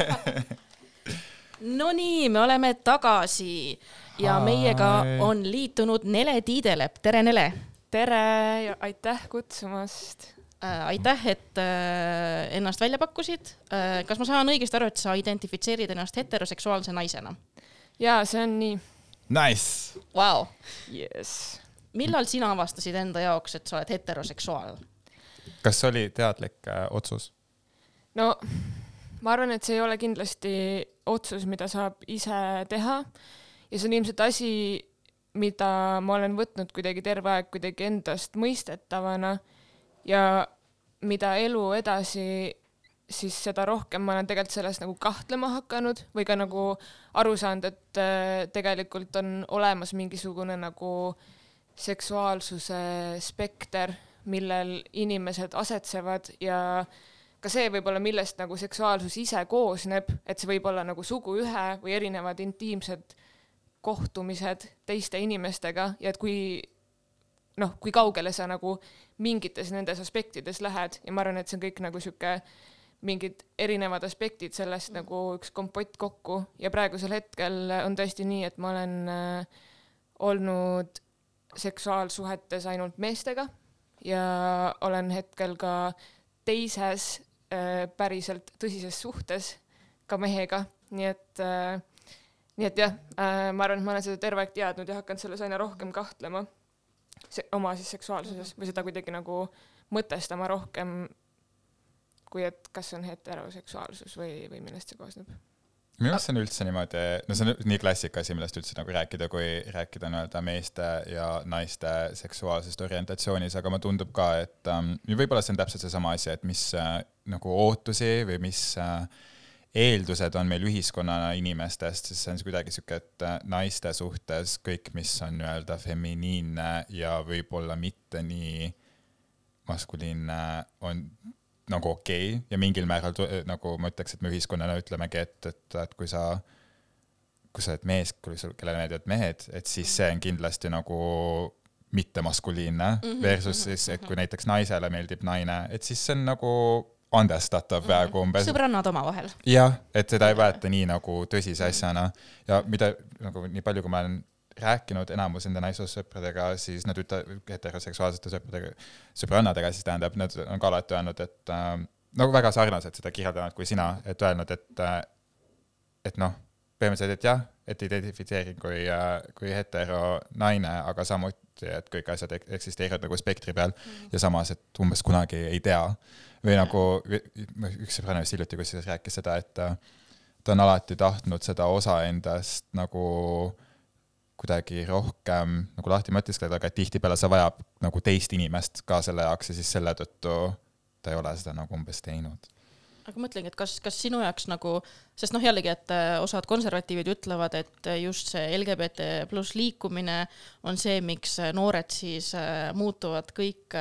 Nonii, me oleme tagasi ja Hi. meiega on liitunud Nele Tiidelep, tere Nele. tere ja aitäh kutsumast. aitäh, et äh, ennast välja pakkusid äh,. kas ma saan õigesti aru, et sa identifitseerid ennast heteroseksuaalse naisena? ja see on nii. Nice. Vau. Yes. millal sina avastasid enda jaoks, et sa oled heteroseksuaal? kas see oli teadlik äh, otsus? no ma arvan, et see ei ole kindlasti otsus, mida saab ise teha. Ja see on ilmselt asi, mida ma olen võtnud kuidagi terve aeg kuidagi endast mõistetavana ja mida elu edasi, siis seda rohkem ma olen tegelikult selles nagu kahtlema hakanud või ka nagu aru saanud, et äh, tegelikult on olemas mingisugune nagu seksuaalsuse spekter, millel inimesed asetsevad ja ka see võib-olla, millest nagu seksuaalsus ise koosneb, et see võib olla nagu suguühe või erinevad intiimsed kohtumised teiste inimestega ja et kui noh, kui kaugele sa nagu mingites nendes aspektides lähed ja ma arvan, et see on kõik nagu sihuke mingid erinevad aspektid sellest nagu üks kompott kokku. Ja praegusel hetkel on tõesti nii, et ma olen äh, olnud seksuaalsuhetes ainult meestega ja olen hetkel ka teises päriselt tõsises suhtes ka mehega, nii et äh, nii et jah äh,, ma arvan, et ma olen seda terve aeg teadnud ja hakanud selles aina rohkem kahtlema se oma siis seksuaalsuses või seda kuidagi nagu mõtestama rohkem, kui et kas see on heteroseksuaalsus või, või millest see koosneb. Minu arust see on üldse niimoodi, no see on nii klassika asi, millest üldse nagu rääkida, kui rääkida nii-öelda meeste ja naiste seksuaalsest orientatsioonis, aga mulle tundub ka, et ähm, võib-olla see on täpselt seesama asi, et mis äh, nagu ootusi või mis äh, eeldused on meil ühiskonnana inimestest, siis see on kuidagi sihuke, et äh, naiste suhtes kõik, mis on nii-öelda feminiinne ja võib-olla mitte nii maskuliinne, on nagu okei okay. ja mingil määral nagu ma ütleks, et me ühiskonnana ütlemegi, et, et, et kui sa, kui sa oled mees, kui sul, kellele meeldivad mehed, et siis see on kindlasti nagu mittemaskuliinne mm Mhm, -hmm, versus mhm, siis, et kui näiteks naisele meeldib naine, et siis see on nagu andestatav peaaegu umbes. sõbrannad omavahel. jah, et seda ei võeta nii nagu tõsise asjana ja mida nagu nii palju, kui ma olen rääkinud enamus enda naissoost sõpradega, siis nad ütlevad, heteroseksuaalsete sõpradega, sõbrannadega siis tähendab, nad on ka alati öelnud, et äh, nagu väga sarnaselt seda kirjeldanud kui sina, et öelnud, et äh, et noh, põhimõtteliselt, et jah, et identifitseerin kui äh,, kui hetero naine, aga samuti, et kõik asjad ek- eksisteerivad nagu spektri peal mm. ja samas, et umbes kunagi ei tea. või nagu üks sõbranna vist hiljuti kusjuures rääkis seda, et äh, ta on alati tahtnud seda osa endast nagu kuidagi rohkem nagu lahti mõtiskleda, aga tihtipeale see vajab nagu teist inimest ka selle jaoks ja siis selle tõttu ta ei ole seda nagu umbes teinud. aga mõtlengi, et kas, kas sinu jaoks nagu, sest noh, jällegi, et äh, osad konservatiivid ütlevad, et äh, just see LGBT pluss liikumine on see, miks äh, noored siis muutuvad kõik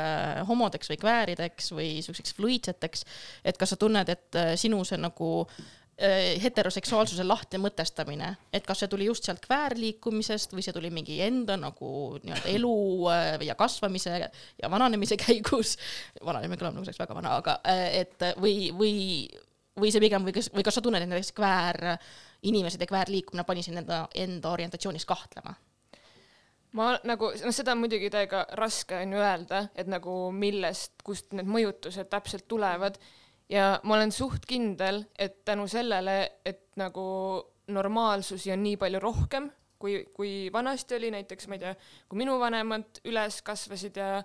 homodeks või kväärideks või siukseks fluiidseteks. et kas sa tunned, et sinu see nagu äh, heteroseksuaalsuse lahti mõtestamine, et kas see tuli just sealt kväärliikumisest või see tuli mingi enda nagu nii-öelda elu äh, ja kasvamise ja vananemise käigus, vananemine kõlab nagu see oleks väga vana, aga äh, et või, või, või see pigem või kas, või kas sa tunned, et näiteks kväär inimesed ja kväärliikumine pani sind enda, enda orientatsioonis kahtlema? ma nagu, noh, seda on muidugi täiega raske on ju öelda, et nagu millest, kust need mõjutused täpselt tulevad ja ma olen suht kindel, et tänu sellele, et nagu normaalsusi on nii palju rohkem, kui, kui vanasti oli näiteks, ma ei tea, kui minu vanemad üles kasvasid ja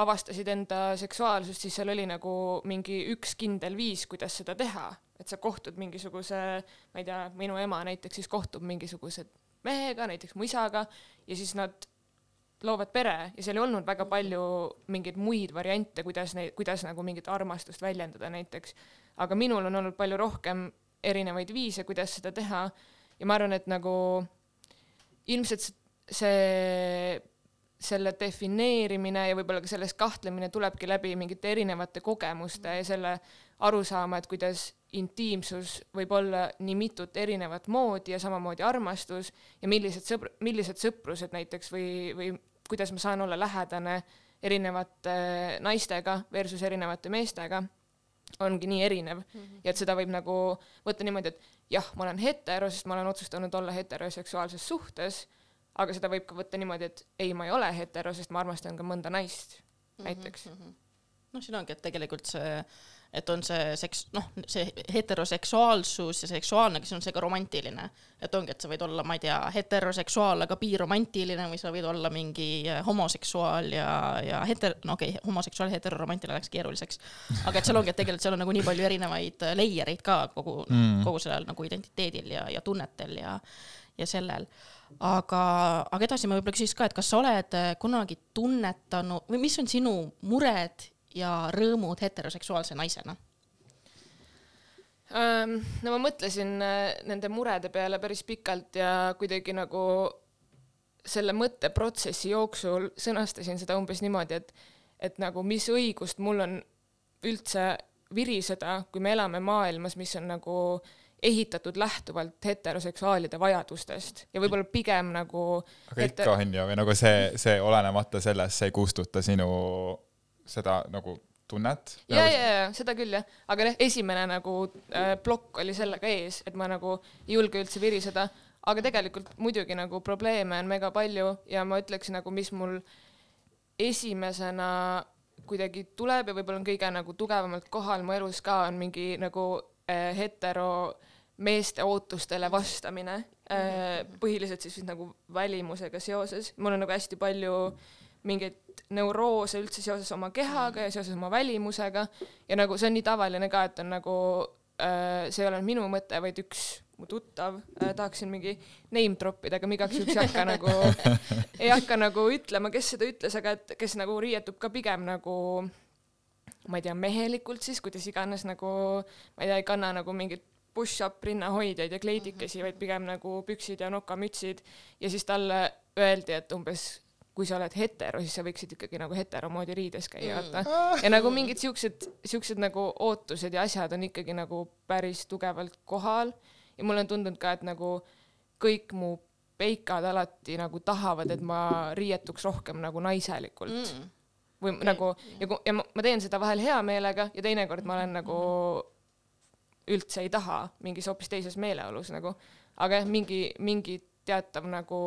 avastasid enda seksuaalsust, siis seal oli nagu mingi üks kindel viis, kuidas seda teha, et sa kohtud mingisuguse, ma ei tea, minu ema näiteks siis kohtub mingisuguse mehega, näiteks mu isaga ja siis nad loovad pere ja seal ei olnud väga palju mingeid muid variante, kuidas neid, kuidas nagu mingit armastust väljendada näiteks. aga minul on olnud palju rohkem erinevaid viise, kuidas seda teha ja ma arvan, et nagu ilmselt see, selle defineerimine ja võib-olla ka selles kahtlemine tulebki läbi mingite erinevate kogemuste ja selle arusaama, et kuidas intiimsus võib olla nii mitut erinevat moodi ja samamoodi armastus ja millised sõbr-, millised sõprused näiteks või, või kuidas ma saan olla lähedane erinevate naistega versus erinevate meestega ongi nii erinev mm -hmm. ja et seda võib nagu võtta niimoodi, et jah, ma olen hetero, sest ma olen otsustanud olla heteroseksuaalses suhtes, aga seda võib ka võtta niimoodi, et ei, ma ei ole hetero, sest ma armastan ka mõnda naist näiteks mm. -hmm. noh, siin ongi, et tegelikult see, et on see seks-, noh, see heteroseksuaalsus ja seksuaalne, siis on see ka romantiline. et ongi, et sa võid olla, ma ei tea, heteroseksuaal, aga biromantiline või sa võid olla mingi äh, homoseksuaal ja, ja heter-, no okei okay,, homoseksuaal ja heteroromantiline läks keeruliseks. aga et seal ongi, et tegelikult seal on nagu nii palju erinevaid äh, layer eid ka kogu mm., kogu sellel nagu identiteedil ja, ja tunnetel ja, ja sellel aga, aga edasi ma võib-olla küsiks ka, et kas sa oled äh, kunagi tunnetanud või mis on sinu mured ja rõõmud heteroseksuaalse naisena? No ma mõtlesin äh, nende murede peale päris pikalt ja kuidagi nagu selle mõtteprotsessi jooksul sõnastasin seda umbes niimoodi, et, et nagu mis õigust mul on üldse viriseda, kui me elame maailmas, mis on nagu ehitatud lähtuvalt heteroseksuaalide vajadustest ja võib-olla pigem nagu aga ikka heter... on ju, või nagu see, see olenemata sellest, see ei kustuta sinu seda nagu tunnet. ja, ja, ja seda küll jah, aga jah, esimene nagu äh, plokk oli sellega ees, et ma nagu ei julge üldse viriseda, aga tegelikult muidugi nagu probleeme on mega palju ja ma ütleks nagu, mis mul esimesena kuidagi tuleb ja võib-olla on kõige nagu tugevamalt kohal mu elus ka, on mingi nagu äh, hetero meeste ootustele vastamine. Äh,, põhiliselt siis vist nagu välimusega seoses, mul on nagu hästi palju mingeid neuroose üldse seoses oma kehaga ja seoses oma välimusega. Ja nagu see on nii tavaline ka, et on nagu äh, see ei ole minu mõte, vaid üks mu tuttav äh,, tahaksin mingi name drop ida, aga ma igaks juhuks ei hakka nagu, ei hakka nagu ütlema, kes seda ütles, aga et kes nagu riietub ka pigem nagu ma ei tea, mehelikult siis, kuidas iganes nagu, ma ei tea, ei kanna nagu mingit push-up rinnahoidjaid ja kleidikesi, vaid pigem nagu püksid ja nokamütsid. Ja siis talle öeldi, et umbes kui sa oled hetero, siis sa võiksid ikkagi nagu hetero moodi riides käia, vaata. Mm.. ja nagu mingid siuksed, siuksed nagu ootused ja asjad on ikkagi nagu päris tugevalt kohal. Ja mulle on tundunud ka, et nagu kõik mu peikad alati nagu tahavad, et ma riietuks rohkem nagu naiselikult. Mm. või okay. nagu ja, ja ma, ma teen seda vahel hea meelega ja teinekord ma olen nagu üldse ei taha mingis hoopis teises meeleolus nagu, aga jah, mingi, mingi teatav nagu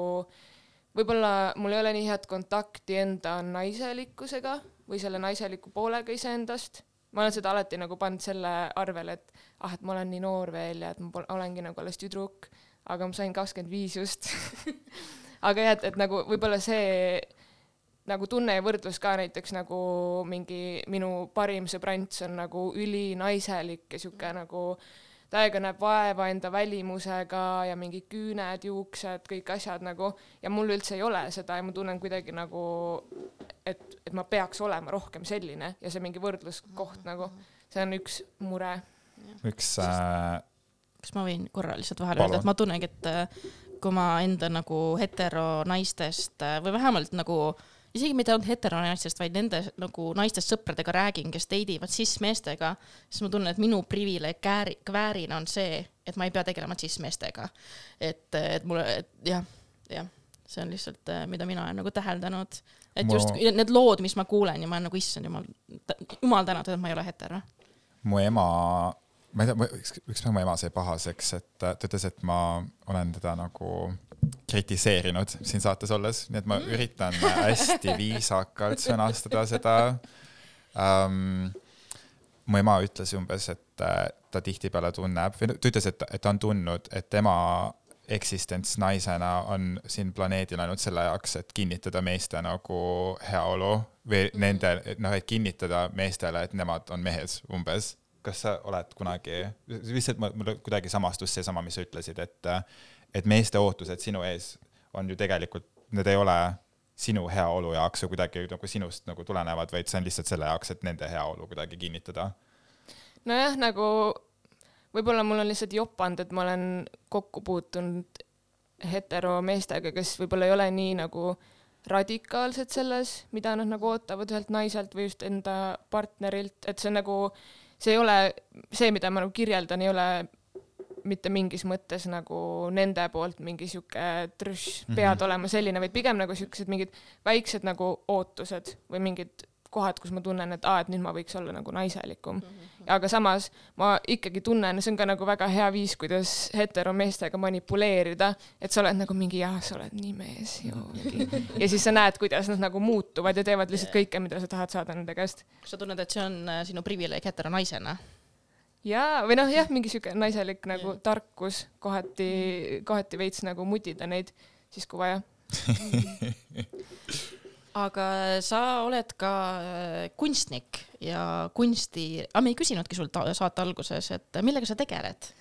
võib-olla mul ei ole nii head kontakti enda naiselikkusega või selle naiseliku poolega iseendast. ma olen seda alati nagu pannud selle arvele, et ah, et ma olen nii noor veel ja et ma pol, olengi nagu alles tüdruk, aga ma sain kakskümmend viis just aga jah, et, et nagu võib-olla see nagu tunne ja võrdlus ka näiteks nagu mingi minu parim sõbrants on nagu ülinaiselik ja sihuke mm. nagu täiega näeb vaeva enda välimusega ja mingid küüned, juuksed, kõik asjad nagu ja mul üldse ei ole seda ja ma tunnen kuidagi nagu, et, et ma peaks olema rohkem selline ja see mingi võrdluskoht mm -hmm. nagu, see on üks mure. üks äh... kas ma võin korra lihtsalt vahele öelda, et ma tunnengi, et äh, kui ma enda nagu heteronaistest äh, või vähemalt nagu äh, isegi mitte ainult heteronaistest, vaid nende nagu naistest sõpradega räägin, kes date ivad cis-meestega, siis ma tunnen, et minu privileeg kääri, kväärina on see, et ma ei pea tegelema cis-meestega. et, et mulle, et jah, jah, see on lihtsalt, äh, mida mina olen nagu täheldanud. et ma... just need lood, mis ma kuulen ja ma olen nagu, issand jumal, jumal tänatud, et ma ei ole hetero. mu ema ma ei tea, üks, üks päev mu ema sai pahaseks, et ta ütles, et ma olen teda nagu kritiseerinud siin saates olles, nii et ma mm. üritan hästi viisakalt sõnastada seda um,. mu ema ütles umbes, et äh, ta tihtipeale tunneb või ta ütles, et, et ta on tundnud, et tema eksistents naisena on siin planeedil ainult selle jaoks, et kinnitada meeste nagu heaolu või mm. nende, noh, et kinnitada meestele, et nemad on mehed umbes. kas sa oled kunagi, lihtsalt mul kuidagi samastus seesama, mis sa ütlesid, et et meeste ootused sinu ees on ju tegelikult, need ei ole sinu heaolu jaoks või kuidagi nagu sinust nagu tulenevad, vaid see on lihtsalt selle jaoks, et nende heaolu kuidagi kinnitada. nojah, nagu võib-olla mul on lihtsalt jopanud, et ma olen kokku puutunud heteromeestega, kes võib-olla ei ole nii nagu radikaalsed selles, mida nad nagu ootavad ühelt naiselt või just enda partnerilt, et see nagu, see ei ole, see, mida ma nagu kirjeldan, ei ole mitte mingis mõttes nagu nende poolt mingi sihuke tršš, mhm. pead mm -hmm. olema selline, vaid pigem nagu siuksed mingid väiksed nagu ootused või mingid kohad, kus ma tunnen, et aa, et nüüd ma võiks olla nagu naiselikum mm. -hmm. aga samas ma ikkagi tunnen, see on ka nagu väga hea viis, kuidas heteromeestega manipuleerida, et sa oled nagu mingi jah, sa oled nii mees joogi. ja siis sa näed, kuidas nad nagu muutuvad ja teevad lihtsalt kõike, mida sa tahad saada nende käest. kas sa tunned, et see on äh, sinu privileeg heteronaisena? jaa, või noh, jah, mingi sihuke naiselik nagu tarkus kohati, kohati veits nagu mutida neid siis, kui vaja. aga sa oled ka äh, kunstnik ja kunsti, aga me ei küsinudki sult saate alguses, et millega sa tegeled?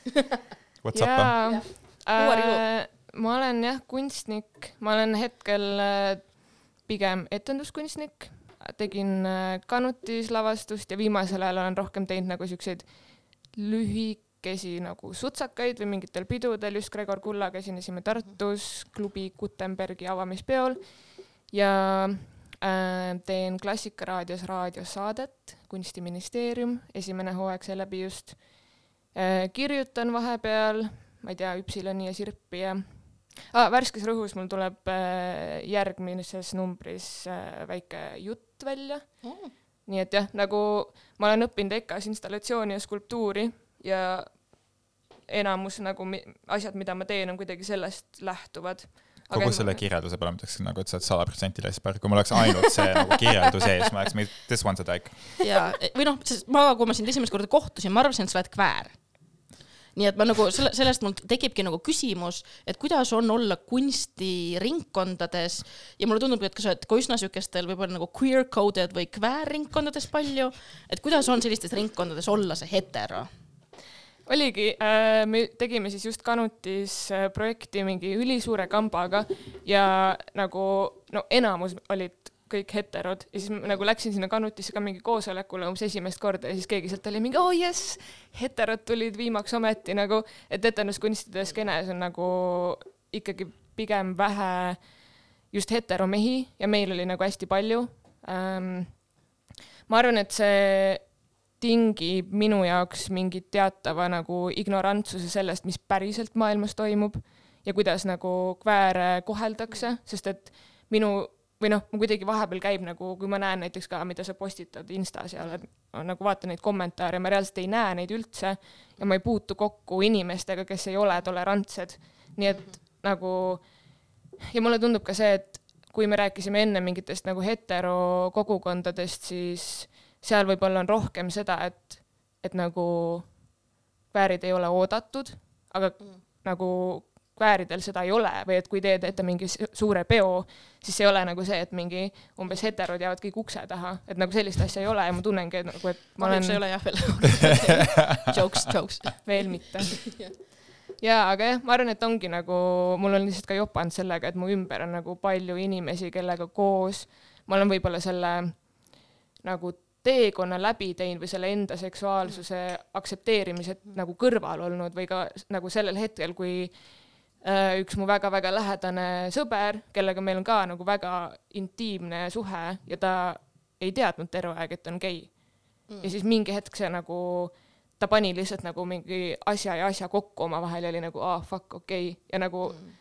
What's up? jaa, äh, ma olen jah kunstnik, ma olen hetkel äh, pigem etenduskunstnik, tegin äh, kanutis lavastust ja viimasel ajal olen rohkem teinud nagu siukseid lühikesi nagu sutsakaid või mingitel pidudel, just Gregor Kullaga esinesime Tartus klubi Gutenbergi avamispeol ja äh, teen Klassikaraadios raadiosaadet Kunstiministeerium, esimene hooaeg sai läbi just äh,. kirjutan vahepeal, ma ei tea, Üpsiloni ja Sirpi ja ah, värskes rõhus mul tuleb äh, järgmises numbris äh, väike jutt välja Mm. Nii et jah, nagu ma olen õppinud EKA-s installatsiooni ja skulptuuri ja enamus nagu asjad, mida ma teen, on kuidagi sellest lähtuvad. kogu selle kirjelduse peale ma ütleksin nagu, et sa oled sada protsenti lesber, kui mul oleks ainult see nagu kirjeldus ees, ma oleks, this one's a tag. ja, või noh, sest ma, kui ma sind esimest korda kohtusin, ma arvasin, et sa oled kväär. Nii et ma nagu selle, sellest mul tekibki nagu küsimus, et kuidas on olla kunstiringkondades ja mulle tundub, et ka sa oled ka üsna siukestel võib-olla nagu queer coded või kväärringkondades palju, et kuidas on sellistes ringkondades olla see hetero? oligi äh,, me tegime siis just Kanutis äh, projekti mingi ülisuure kambaga ja nagu no enamus olid kõik heterod ja siis ma nagu läksin sinna Kanutisse ka mingi koosolekule umbes esimest korda ja siis keegi sealt oli mingi oo oh, jess, heterod tulid viimaks ometi nagu, et etenduskunstide skeenes on nagu ikkagi pigem vähe just heteromehi ja meil oli nagu hästi palju ähm,. ma arvan, et see tingib minu jaoks mingit teatava nagu ignorantsuse sellest, mis päriselt maailmas toimub ja kuidas nagu kvääre koheldakse, sest et minu või noh, mul kuidagi vahepeal käib nagu, kui ma näen näiteks ka, mida sa postitad Instas ja oled, nagu vaatan neid kommentaare, ma reaalselt ei näe neid üldse ja ma ei puutu kokku inimestega, kes ei ole tolerantsed. nii et nagu ja mulle tundub ka see, et kui me rääkisime enne mingitest nagu hetero kogukondadest, siis seal võib-olla on rohkem seda, et, et nagu kväärid ei ole oodatud, aga mm. nagu kvääridel seda ei ole või et kui te teete mingi suure peo, siis ei ole nagu see, et mingi umbes heterod jäävad kõik ukse taha, et nagu sellist asja ei ole ja ma tunnengi, et nagu, et ma kahjuks ei olen ole jah veel. Jokes, jokes. veel mitte. jaa, aga jah, ma arvan, et ongi nagu, mul on lihtsalt ka jopanud sellega, et mu ümber on nagu palju inimesi, kellega koos ma olen võib-olla selle nagu teekonna läbi teinud või selle enda seksuaalsuse aktsepteerimise nagu kõrval olnud või ka nagu sellel hetkel, kui üks mu väga-väga lähedane sõber, kellega meil on ka nagu väga intiimne suhe ja ta ei teadnud terve aeg, et on gei mm.. ja siis mingi hetk see nagu, ta pani lihtsalt nagu mingi asja ja asja kokku omavahel ja oli nagu aa ah, fuck okei okay. ja nagu mm.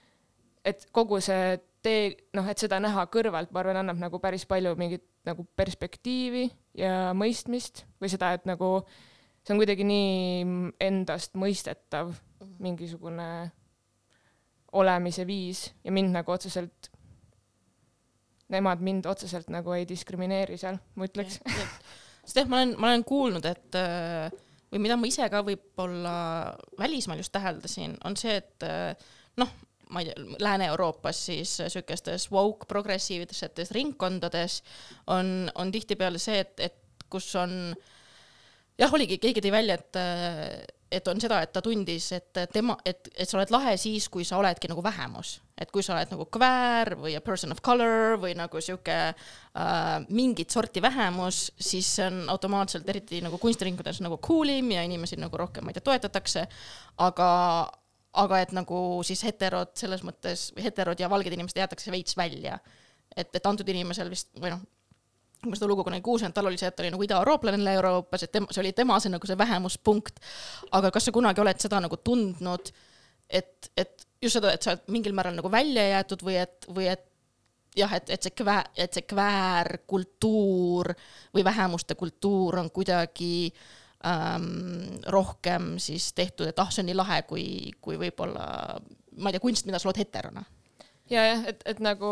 et kogu see tee, noh, et seda näha kõrvalt, ma arvan, annab nagu päris palju mingit nagu perspektiivi ja mõistmist või seda, et nagu see on kuidagi nii endast mõistetav mingisugune olemise viis ja mind nagu otseselt, nemad mind otseselt nagu ei diskrimineeri seal, ma ütleks. sest jah, ma olen, ma olen kuulnud, et äh, või mida ma ise ka võib-olla välismaal just täheldasin, on see, et äh, noh, ma ei tea, Lääne-Euroopas siis niisugustes woke progressiivsetes ringkondades on, on tihtipeale see, et, et kus on jah, oligi, keegi tõi välja, et äh, et on seda, et ta tundis, et tema, et, et sa oled lahe siis, kui sa oledki nagu vähemus, et kui sa oled nagu kväär või a person of color või nagu sihuke äh, mingit sorti vähemus, siis see on automaatselt eriti nagu kunstiringkondades nagu cool im ja inimesi nagu rohkem, ma ei tea, toetatakse. aga, aga et nagu siis heterod selles mõttes, heterod ja valged inimesed jäetakse veits välja. et, et antud inimesel vist või noh, kui ma seda lugu kunagi kuulsin, et tal oli see, et ta oli nagu idaeurooplane Euroopas, et tema, see oli tema see nagu see vähemuspunkt. aga kas sa kunagi oled seda nagu tundnud, et, et just seda, et sa oled mingil määral nagu välja jäetud või et, või et jah, et, et see kvää-, et see kväärkultuur või vähemuste kultuur on kuidagi ähm, rohkem siis tehtud, et ah, see on nii lahe, kui, kui võib-olla ma ei tea, kunst, mida sa loed heterona. ja jah, et, et nagu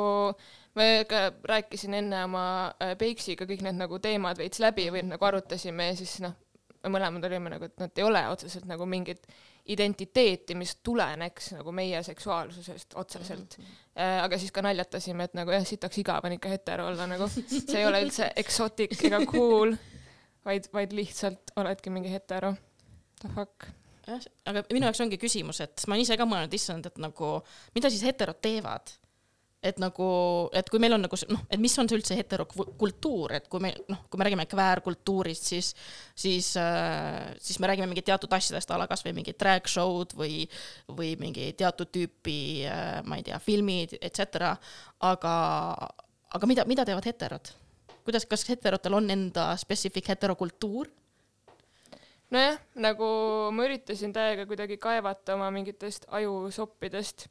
me ka rääkisin enne oma äh, Peiksiga kõik need nagu teemad veits läbi või nagu arutasime ja siis noh, me mõlemad olime nagu, et nad ei ole otseselt nagu mingit identiteeti, mis tuleneks nagu meie seksuaalsusest otseselt mm. -hmm. aga siis ka naljatasime, et nagu jah, sitaks igav on ikka hetero olla nagu, see ei ole üldse exotic ega cool, vaid, vaid lihtsalt oledki mingi hetero. The fuck. jah, aga minu jaoks ongi küsimus, et ma olen ise ka mõelnud, issand, et nagu mida siis heterod teevad et nagu, et kui meil on nagu noh, et mis on see üldse heterokultuur, et kui me noh, kui me räägime kväärkultuurist, siis, siis äh,, siis me räägime mingi teatud asjadest, a la kasvõi mingid drag show'd või, või mingi teatud tüüpi äh,, ma ei tea, filmid, et cetera, aga, aga mida, mida teevad heterod? kuidas, kas heterotel on enda specific heterokultuur? nojah, nagu ma üritasin täiega kuidagi kaevata oma mingitest ajusoppidest,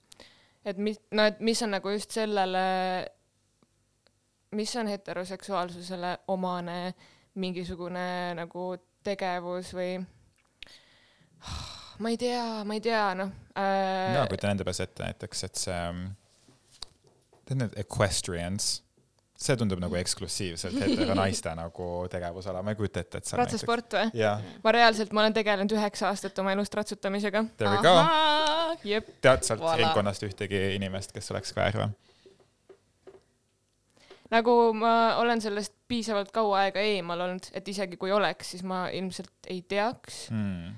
et mis, no et mis on nagu just sellele, mis on heteroseksuaalsusele omane mingisugune nagu tegevus või ma ei tea, ma ei tea, noh äh, mina kujutan enda peas ette näiteks, et see, tead need equestrians, see tundub nagu eksklusiivselt hetero naiste nagu tegevusala, ma ei kujuta ette, et seal ratsasport või? jah, ma reaalselt, ma olen tegelenud üheksa aastat oma elust ratsutamisega. tead sealt Voilà. ringkonnast ühtegi inimest, kes oleks kväär või? nagu ma olen sellest piisavalt kaua aega eemal olnud, et isegi kui oleks, siis ma ilmselt ei teaks Hmm.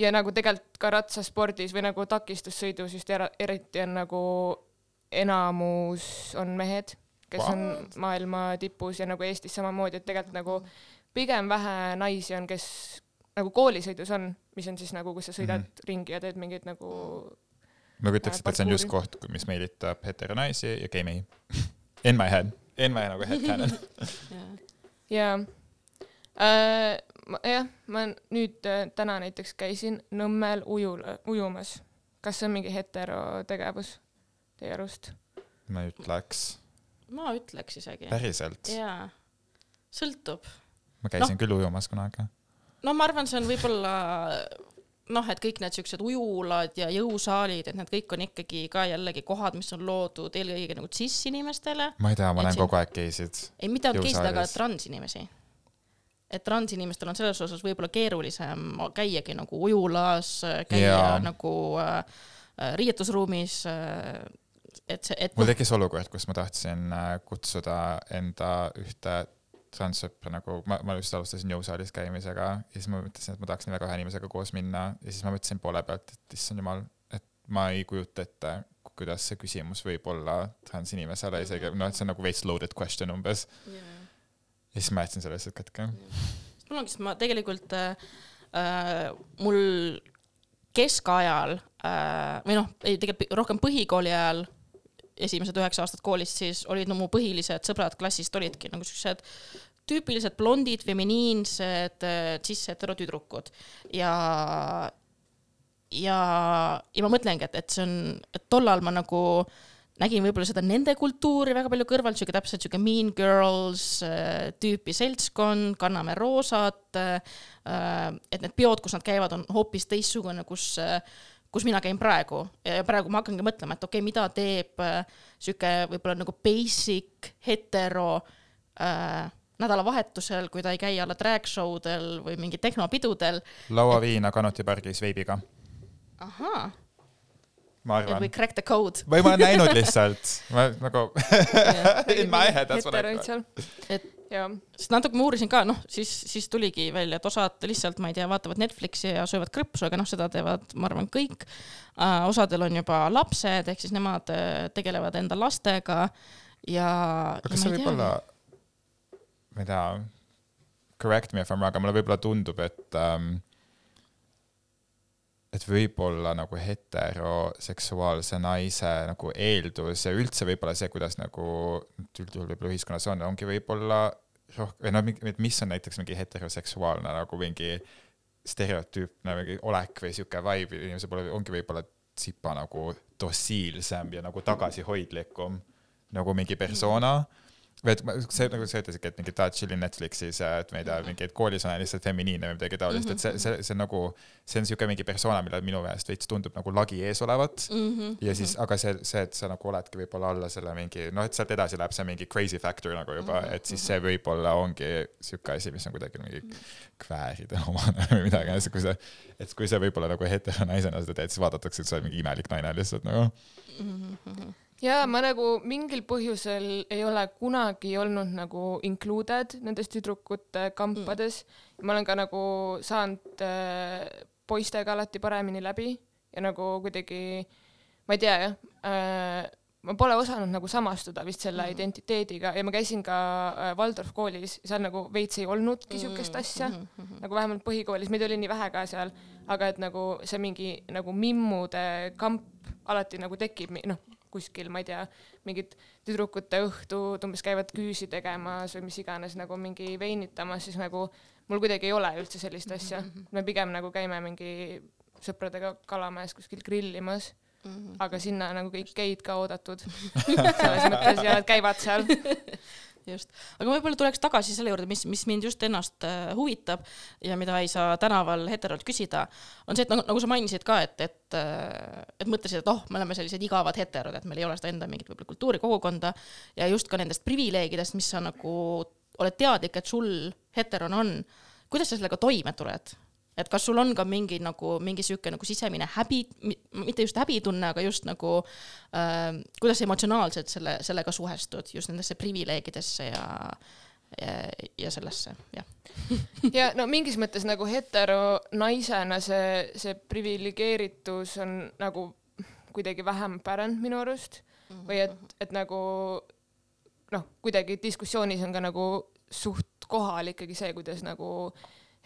ja nagu tegelikult ka ratsaspordis või nagu takistussõidus just eriti on nagu enamus on mehed, kes on maailma tipus ja nagu Eestis samamoodi, et tegelikult nagu pigem vähe naisi on, kes nagu koolisõidus on, mis on siis nagu, kus sa sõidad mm -hmm. ringi ja teed mingeid nagu ma kujutaks ette, et see on just koht, mis meelitab heteronaisi ja gei-mehi. In my head, in my nagu headcanon. jaa äh,. jah, ma nüüd äh, täna näiteks käisin Nõmmel ujul, ujumas. kas see on mingi heterotegevus teie arust? ma ütleks, ma ütleks isegi. päriselt. jaa, sõltub. ma käisin küll ujumas kunagi. no ma arvan, see on võib-olla noh, et kõik need siuksed ujulad ja jõusaalid, et need kõik on ikkagi ka jällegi kohad, mis on loodud eelkõige nagu cis-inimestele. ma ei tea, ma näen siin- kogu aeg geisid. ei, mitte ainult geisid, aga transinimesi. et transinimestel on selles osas võib-olla keerulisem käiagi nagu ujulas, käia ja. nagu äh, äh, riietusruumis äh,. Et see, et mul tekkis olukord, kus ma tahtsin äh, kutsuda enda ühte transsõpra nagu, ma, ma just alustasin jõusaalis käimisega ja siis ma mõtlesin, et ma tahaks nii väga ühe inimesega koos minna ja siis ma mõtlesin poole pealt, et issand jumal, et ma ei kujuta ette, kuidas see küsimus võib olla transinimesele isegi, noh, et see on nagu veits loaded question umbes. ja siis ma jätsin selle lihtsalt katki. mul ongi, sest ma tegelikult äh, äh, mul keskajal äh, või noh, ei tegelikult rohkem põhikooli ajal, esimesed üheksa aastat koolist, siis olid no mu põhilised sõbrad klassist olidki nagu siuksed tüüpilised blondid, feminiinsed äh, cis-heterotüdrukud ja ja, ja ma mõtlengi, et, et see on, et tollal ma nagu nägin võib-olla seda nende kultuuri väga palju kõrvalt, sihuke täpselt sihuke mean girls äh, tüüpi seltskond, kanname roosat äh,. et need peod, kus nad käivad, on hoopis teistsugune, kus äh, kus mina käin praegu. Ja praegu ma hakkangi mõtlema, et okei okay,, mida teeb äh, sihuke võib-olla nagu basic hetero äh, nädalavahetusel, kui ta ei käi alla drag show del või mingi tehnopidudel. lauaviina Kanuti pargis veibiga, ahaa, ma arvan või. crack the code. või ma olen näinud lihtsalt, ma nagu in my head that's what I seal. et jaa, sest natuke ma uurisin ka, noh, siis, siis tuligi välja, et osad lihtsalt, ma ei tea, vaatavad Netflixi ja söövad krõpsu, aga noh, seda teevad, ma arvan, kõik uh,. osadel on juba lapsed, ehk siis nemad uh, tegelevad enda lastega ja. aga kas see võib olla, ma ei tea, correct me if I m wrong, aga mulle võib-olla tundub, et ähm, et võib-olla nagu heteroseksuaalse naise nagu eeldus ja üldse võib-olla see, kuidas nagu üldjuhul võib-olla ühiskonnas on, ongi võib-olla rohkem, või noh, et mis on näiteks mingi heteroseksuaalne nagu mingi stereotüüpne mingi olek või sihuke vibe inimese poole, ongi võib-olla tsipa nagu dossiilsem ja nagu tagasihoidlikum nagu mingi persona või et see nagu sa ütlesidki, et mingi tahad chill'i Netflixis et ma ei tea, mingi, et koolis olen lihtsalt feminiinne või midagi taolist, et see, see, see on nagu, see on niisugune mingi persona, millel minu meelest veits tundub nagu lagi ees olevat. Mhm, ja siis, aga see, see, et sa nagu oledki võib-olla alla selle mingi, noh, et sealt edasi läheb see mingi crazy factor nagu juba, Mhm, et siis see võib-olla ongi sihuke asi, mis on kuidagi mingi kvääride omane või midagi, kui sa, et kui sa võib-olla nagu heteronaisena seda teed, siis vaadatakse, et sa oled mingi imelik naine lihtsalt nagu. Ja ma nagu mingil põhjusel ei ole kunagi olnud nagu included nendes tüdrukute kampades mm.. ma olen ka nagu saanud äh, poistega alati paremini läbi ja nagu kuidagi, ma ei tea jah äh,, ma pole osanud nagu samastuda vist selle mm. identiteediga ja ma käisin ka äh, Waldorf koolis seal nagu veits ei olnudki siukest asja mm -hmm. nagu vähemalt põhikoolis, meid oli nii vähe ka seal, aga et nagu see mingi nagu mimmude kamp alati nagu tekib, noh kuskil, ma ei tea, mingid tüdrukute õhtud umbes käivad küüsi tegemas või mis iganes nagu mingi veinitamas, siis nagu mul kuidagi ei ole üldse sellist asja. me pigem nagu käime mingi sõpradega Kalamäes kuskil grillimas, aga sinna nagu kõik geid ka oodatud. selles mõttes ja nad käivad seal. just, aga võib-olla tuleks tagasi selle juurde, mis, mis mind just ennast äh, huvitab ja mida ei saa tänaval heterolt küsida, on see, et nagu, nagu sa mainisid ka, et, et, et mõtlesid, et oh, me oleme sellised igavad heterod, et meil ei ole seda enda mingit võib-olla kultuurikogukonda ja just ka nendest privileegidest, mis sa nagu oled teadlik, et sul heterona on. kuidas sa sellega toime tuled? Et kas sul on ka mingi nagu mingi sihuke nagu sisemine häbi, mitte just häbitunne, aga just nagu äh, kuidas emotsionaalselt selle, sellega suhestud just nendesse privileegidesse ja, ja, ja sellesse, jah. ja no mingis mõttes nagu hetero naisena see, see priviligeeritus on nagu kuidagi vähem pärand minu arust või et, et nagu noh, kuidagi diskussioonis on ka nagu suht kohal ikkagi see, kuidas nagu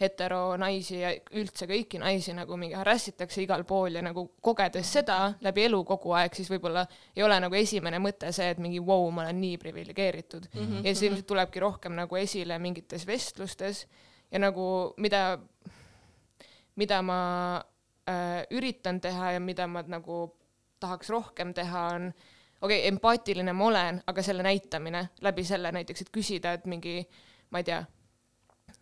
hetero naisi ja üldse kõiki naisi nagu mingi harassitakse igal pool ja nagu kogedes seda läbi elu kogu aeg, siis võib-olla ei ole nagu esimene mõte see, et mingi vau wow,, ma olen nii priviligeeritud mm. Mhm, -hmm. ja see ilmselt tulebki rohkem nagu esile mingites vestlustes ja nagu mida, mida ma äh, üritan teha ja mida ma nagu tahaks rohkem teha, on okei okay,, empaatiline ma olen, aga selle näitamine läbi selle näiteks, et küsida, et mingi, ma ei tea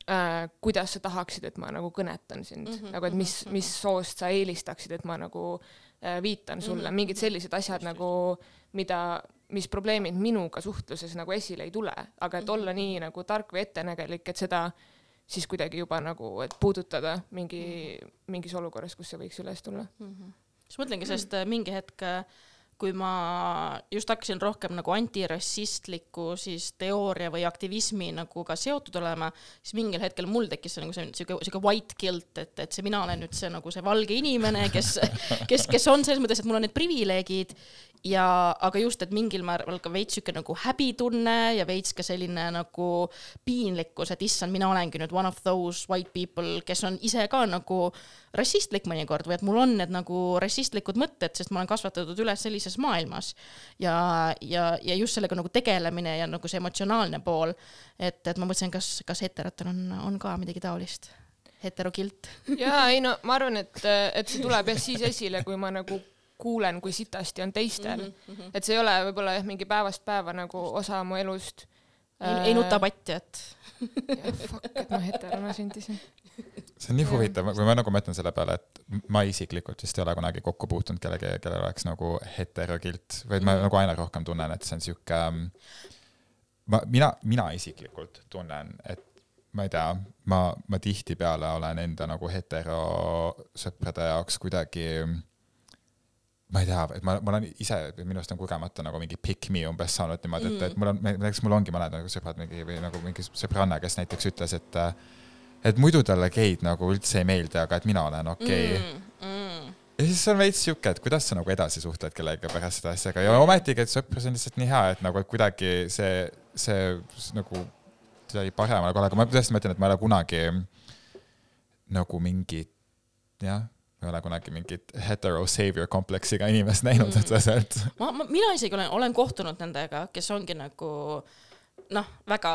äh,, kuidas sa tahaksid, et ma nagu kõnetan sind. Mm, -hmm, nagu et mis, mis soost sa eelistaksid, et ma nagu äh, viitan sulle. Mm, -hmm. mingid sellised asjad nagu, mida, mis probleemid minuga suhtluses nagu esile ei tule, aga et olla nii nagu tark või ettenägelik, et seda siis kuidagi juba nagu, et puudutada mingi, mingis olukorras, kus see võiks üles tulla. siis mõtlengi, sest äh, mingi hetk, kui ma just hakkasin rohkem nagu antirassistliku siis teooria või aktivismi nagu ka seotud olema, siis mingil hetkel mul tekkis nagu see siuke, siuke white guilt, et, et see mina olen nüüd see nagu see valge inimene, kes, kes, kes on selles mõttes, et mul on need privileegid. Ja, aga just, et mingil määral ka veits sihuke nagu häbitunne ja veits ka selline nagu piinlikkus, et issand, mina olengi nüüd one of those white people, kes on ise ka nagu rassistlik mõnikord või et mul on need nagu rassistlikud mõtted, sest ma olen kasvatatud üles sellises maailmas ja, ja, ja just sellega nagu tegelemine ja nagu see emotsionaalne pool, et, et ma mõtlesin, kas, kas heterotel on, on ka midagi taolist, heterokilt. jaa, ei no ma arvan, et, et see tuleb jah siis esile, kui ma nagu kuulen, kui sitasti on teistel mm. -hmm. et see ei ole võib-olla jah, mingi päevast päeva nagu osa mu elust. ei, ei nuta patti, et. Fuck, et ma heterona sündisin. see on nii huvitav, kui ma nagu mõtlen selle peale, et ma isiklikult vist ei ole kunagi kokku puutunud kellegi, kellel oleks nagu heterokilt, vaid ma nagu aina rohkem tunnen, et see on sihuke, ma, mina, mina isiklikult tunnen, et ma ei tea, ma, ma tihtipeale olen enda nagu heterosõprade jaoks kuidagi ma ei tea, et ma, ma olen ise minu arust on kogemata nagu mingi pick me umbes saanud niimoodi, et, et mul on, näiteks mul ongi mõned nagu sõbrad mingi või nagu mingi sõbranna, kes näiteks ütles, et et muidu talle geid nagu üldse ei meeldi, aga et mina olen okei okay. mm,. Mm. ja siis on veits siuke, et kuidas sa nagu edasi suhtled kellegagi pärast seda asjaga ja ometigi, et sõprus on lihtsalt nii hea, et nagu et kuidagi see, see nagu kuidagi paremale kohale, aga ma tõesti mõtlen, et ma ei ole kunagi nagu mingit jah ma ei ole kunagi mingit hetero savior kompleksiga inimest näinud Mm. otseselt ma, ma, mina isegi olen, olen kohtunud nendega, kes ongi nagu noh, väga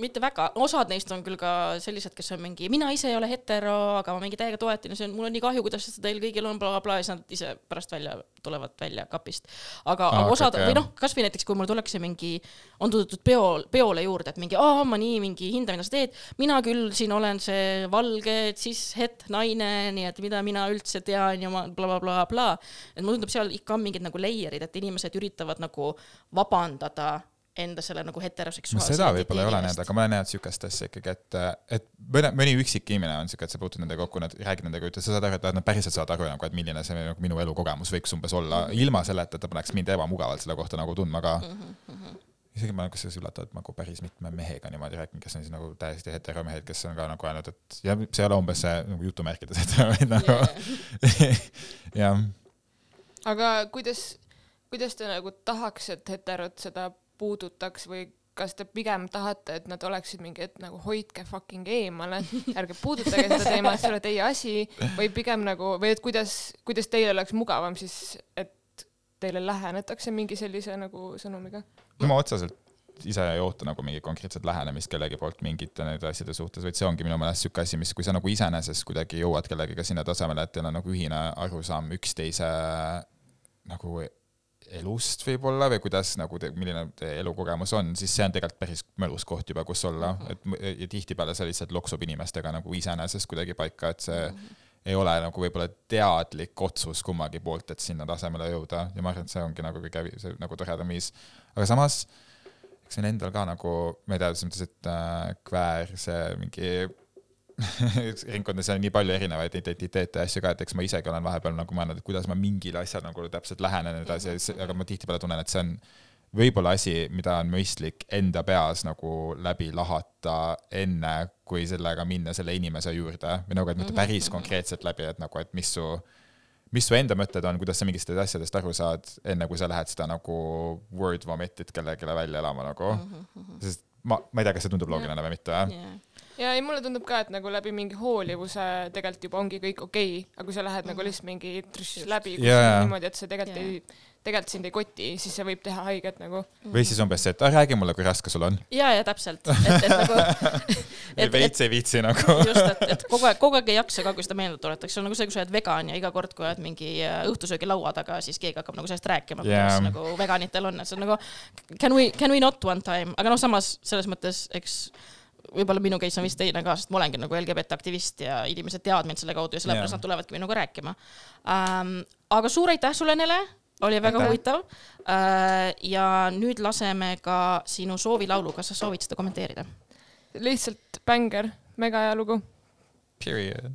mitte väga, osad neist on küll ka sellised, kes on mingi, mina ise ei ole hetero, aga ma mingi täiega toetan ja see on, mul on nii kahju, kuidas seda teil kõigil on bla,, blablabla ja siis nad ise pärast välja tulevad välja kapist. aga ah, osad okay, või noh, kasvõi näiteks, kui mul tullakse mingi, on tulnud peo, peole juurde, et mingi, aa, ma nii mingi hindan, mida sa teed. mina küll siin olen see valge cis het naine, nii et mida mina üldse tean ja ma blablabla bla, bla.. et mulle tundub, seal ikka on mingid nagu layer'id, et inimesed üritavad nagu vabandada enda selle nagu no heteroseksuaalse seda võib-olla ei ole eest. aga ma olen näinud siukest asja ikkagi, et, et mõne, mõni üksik inimene on siuke, et sa puutud nendega kokku, nad räägid nendega, ütled, sa saad aru, et nad päriselt saavad aru nagu, et milline see nagu minu elukogemus võiks umbes olla mm, -hmm. ilma selleta, et ta paneks mind ebamugavalt selle kohta nagu tundma ka mm. -hmm. isegi ma olen kusjuures üllatavalt nagu päris mitme mehega niimoodi rääkinud, kes on siis nagu täiesti heteromehed, kes on ka nagu öelnud, et ja see ei ole umbes see nagu jutumärkides hetero, vaid nagu jah aga kuidas, kuidas te nagu tahaks, et heterod seda puudutaks või kas te pigem tahate, et nad oleksid mingi, et nagu hoidke fucking eemale, ärge puudutage seda teemat, see ei ole teie asi, või pigem nagu, või et kuidas, kuidas teil oleks mugavam siis, et teile lähenetakse mingi sellise nagu sõnumiga? no ma otseselt ise ei oota nagu mingit konkreetset lähenemist kellegi poolt mingite nende asjade suhtes, vaid see ongi minu meelest siuke asi, mis, kui sa nagu iseenesest kuidagi jõuad kellegagi sinna tasemele, et teil on nagu ühine arusaam üksteise nagu elust võib-olla või kuidas nagu te, milline teie elukogemus on, siis see on tegelikult päris mõnus koht juba, kus olla mm, -hmm. et ja tihtipeale see lihtsalt loksub inimestega nagu iseenesest kuidagi paika, et see mm -hmm. ei ole nagu võib-olla teadlik otsus kummagi poolt, et sinna tasemele jõuda ja ma arvan, et see ongi nagu kõige see nagu toredam viis, aga samas eks siin endal ka nagu, ma ei tea, selles mõttes, et äh, kväär, see mingi ringkondades on nii palju erinevaid identiteete ja asju ka, et eks ma isegi olen vahepeal nagu mõelnud, et kuidas ma mingile asjale nagu täpselt lähenen edasi, aga ma tihtipeale tunnen, et see on võib-olla asi, mida on mõistlik enda peas nagu läbi lahata enne, kui sellega minna selle inimese juurde või nagu, et mitte päris konkreetselt läbi, et nagu, et mis su mis su enda mõtted on, kuidas sa mingitest asjadest aru saad, enne kui sa lähed seda nagu word vomit'it kellelegi välja elama nagu mm. -hmm. sest ma, ma ei tea, kas see tundub loogiline või mitte, jah? yeah. Ja ei, mulle tundub ka, et nagu läbi mingi hoolivuse tegelikult juba ongi kõik okei okay,, aga kui sa lähed Mhm. nagu lihtsalt mingi trš läbi jaa. niimoodi, et see tegelikult Jaa. ei, tegelikult sind ei koti, siis see võib teha haiget nagu. või siis umbes see, et ah, räägi mulle, kui raske sul on. ja, ja täpselt, et, et nagu, ei veits ei viitsi nagu. just, et, et kogu aeg, kogu aeg ei jaksa ka, kui seda meelde tuletakse, see on nagu see, kui sa oled vegan ja iga kord, kui oled mingi äh, õhtusöögilaua taga, siis keegi hakkab nagu sellest rääkima, kuidas Jaa. nagu veganitel on, et see on nagu can we, can we not one time, aga noh, samas selles mõttes, eks võib-olla minu case on vist teine ka, sest ma olengi nagu LGBT aktivist ja inimesed teavad mind selle kaudu ja sellepärast Jaa. nad tulevadki minuga rääkima ähm,. aga suur aitäh sulle, Nele, oli väga Aitäh. huvitav äh,. ja nüüd laseme ka sinu soovilaulu, kas sa soovid seda kommenteerida? lihtsalt bängar, mega hea lugu. Period.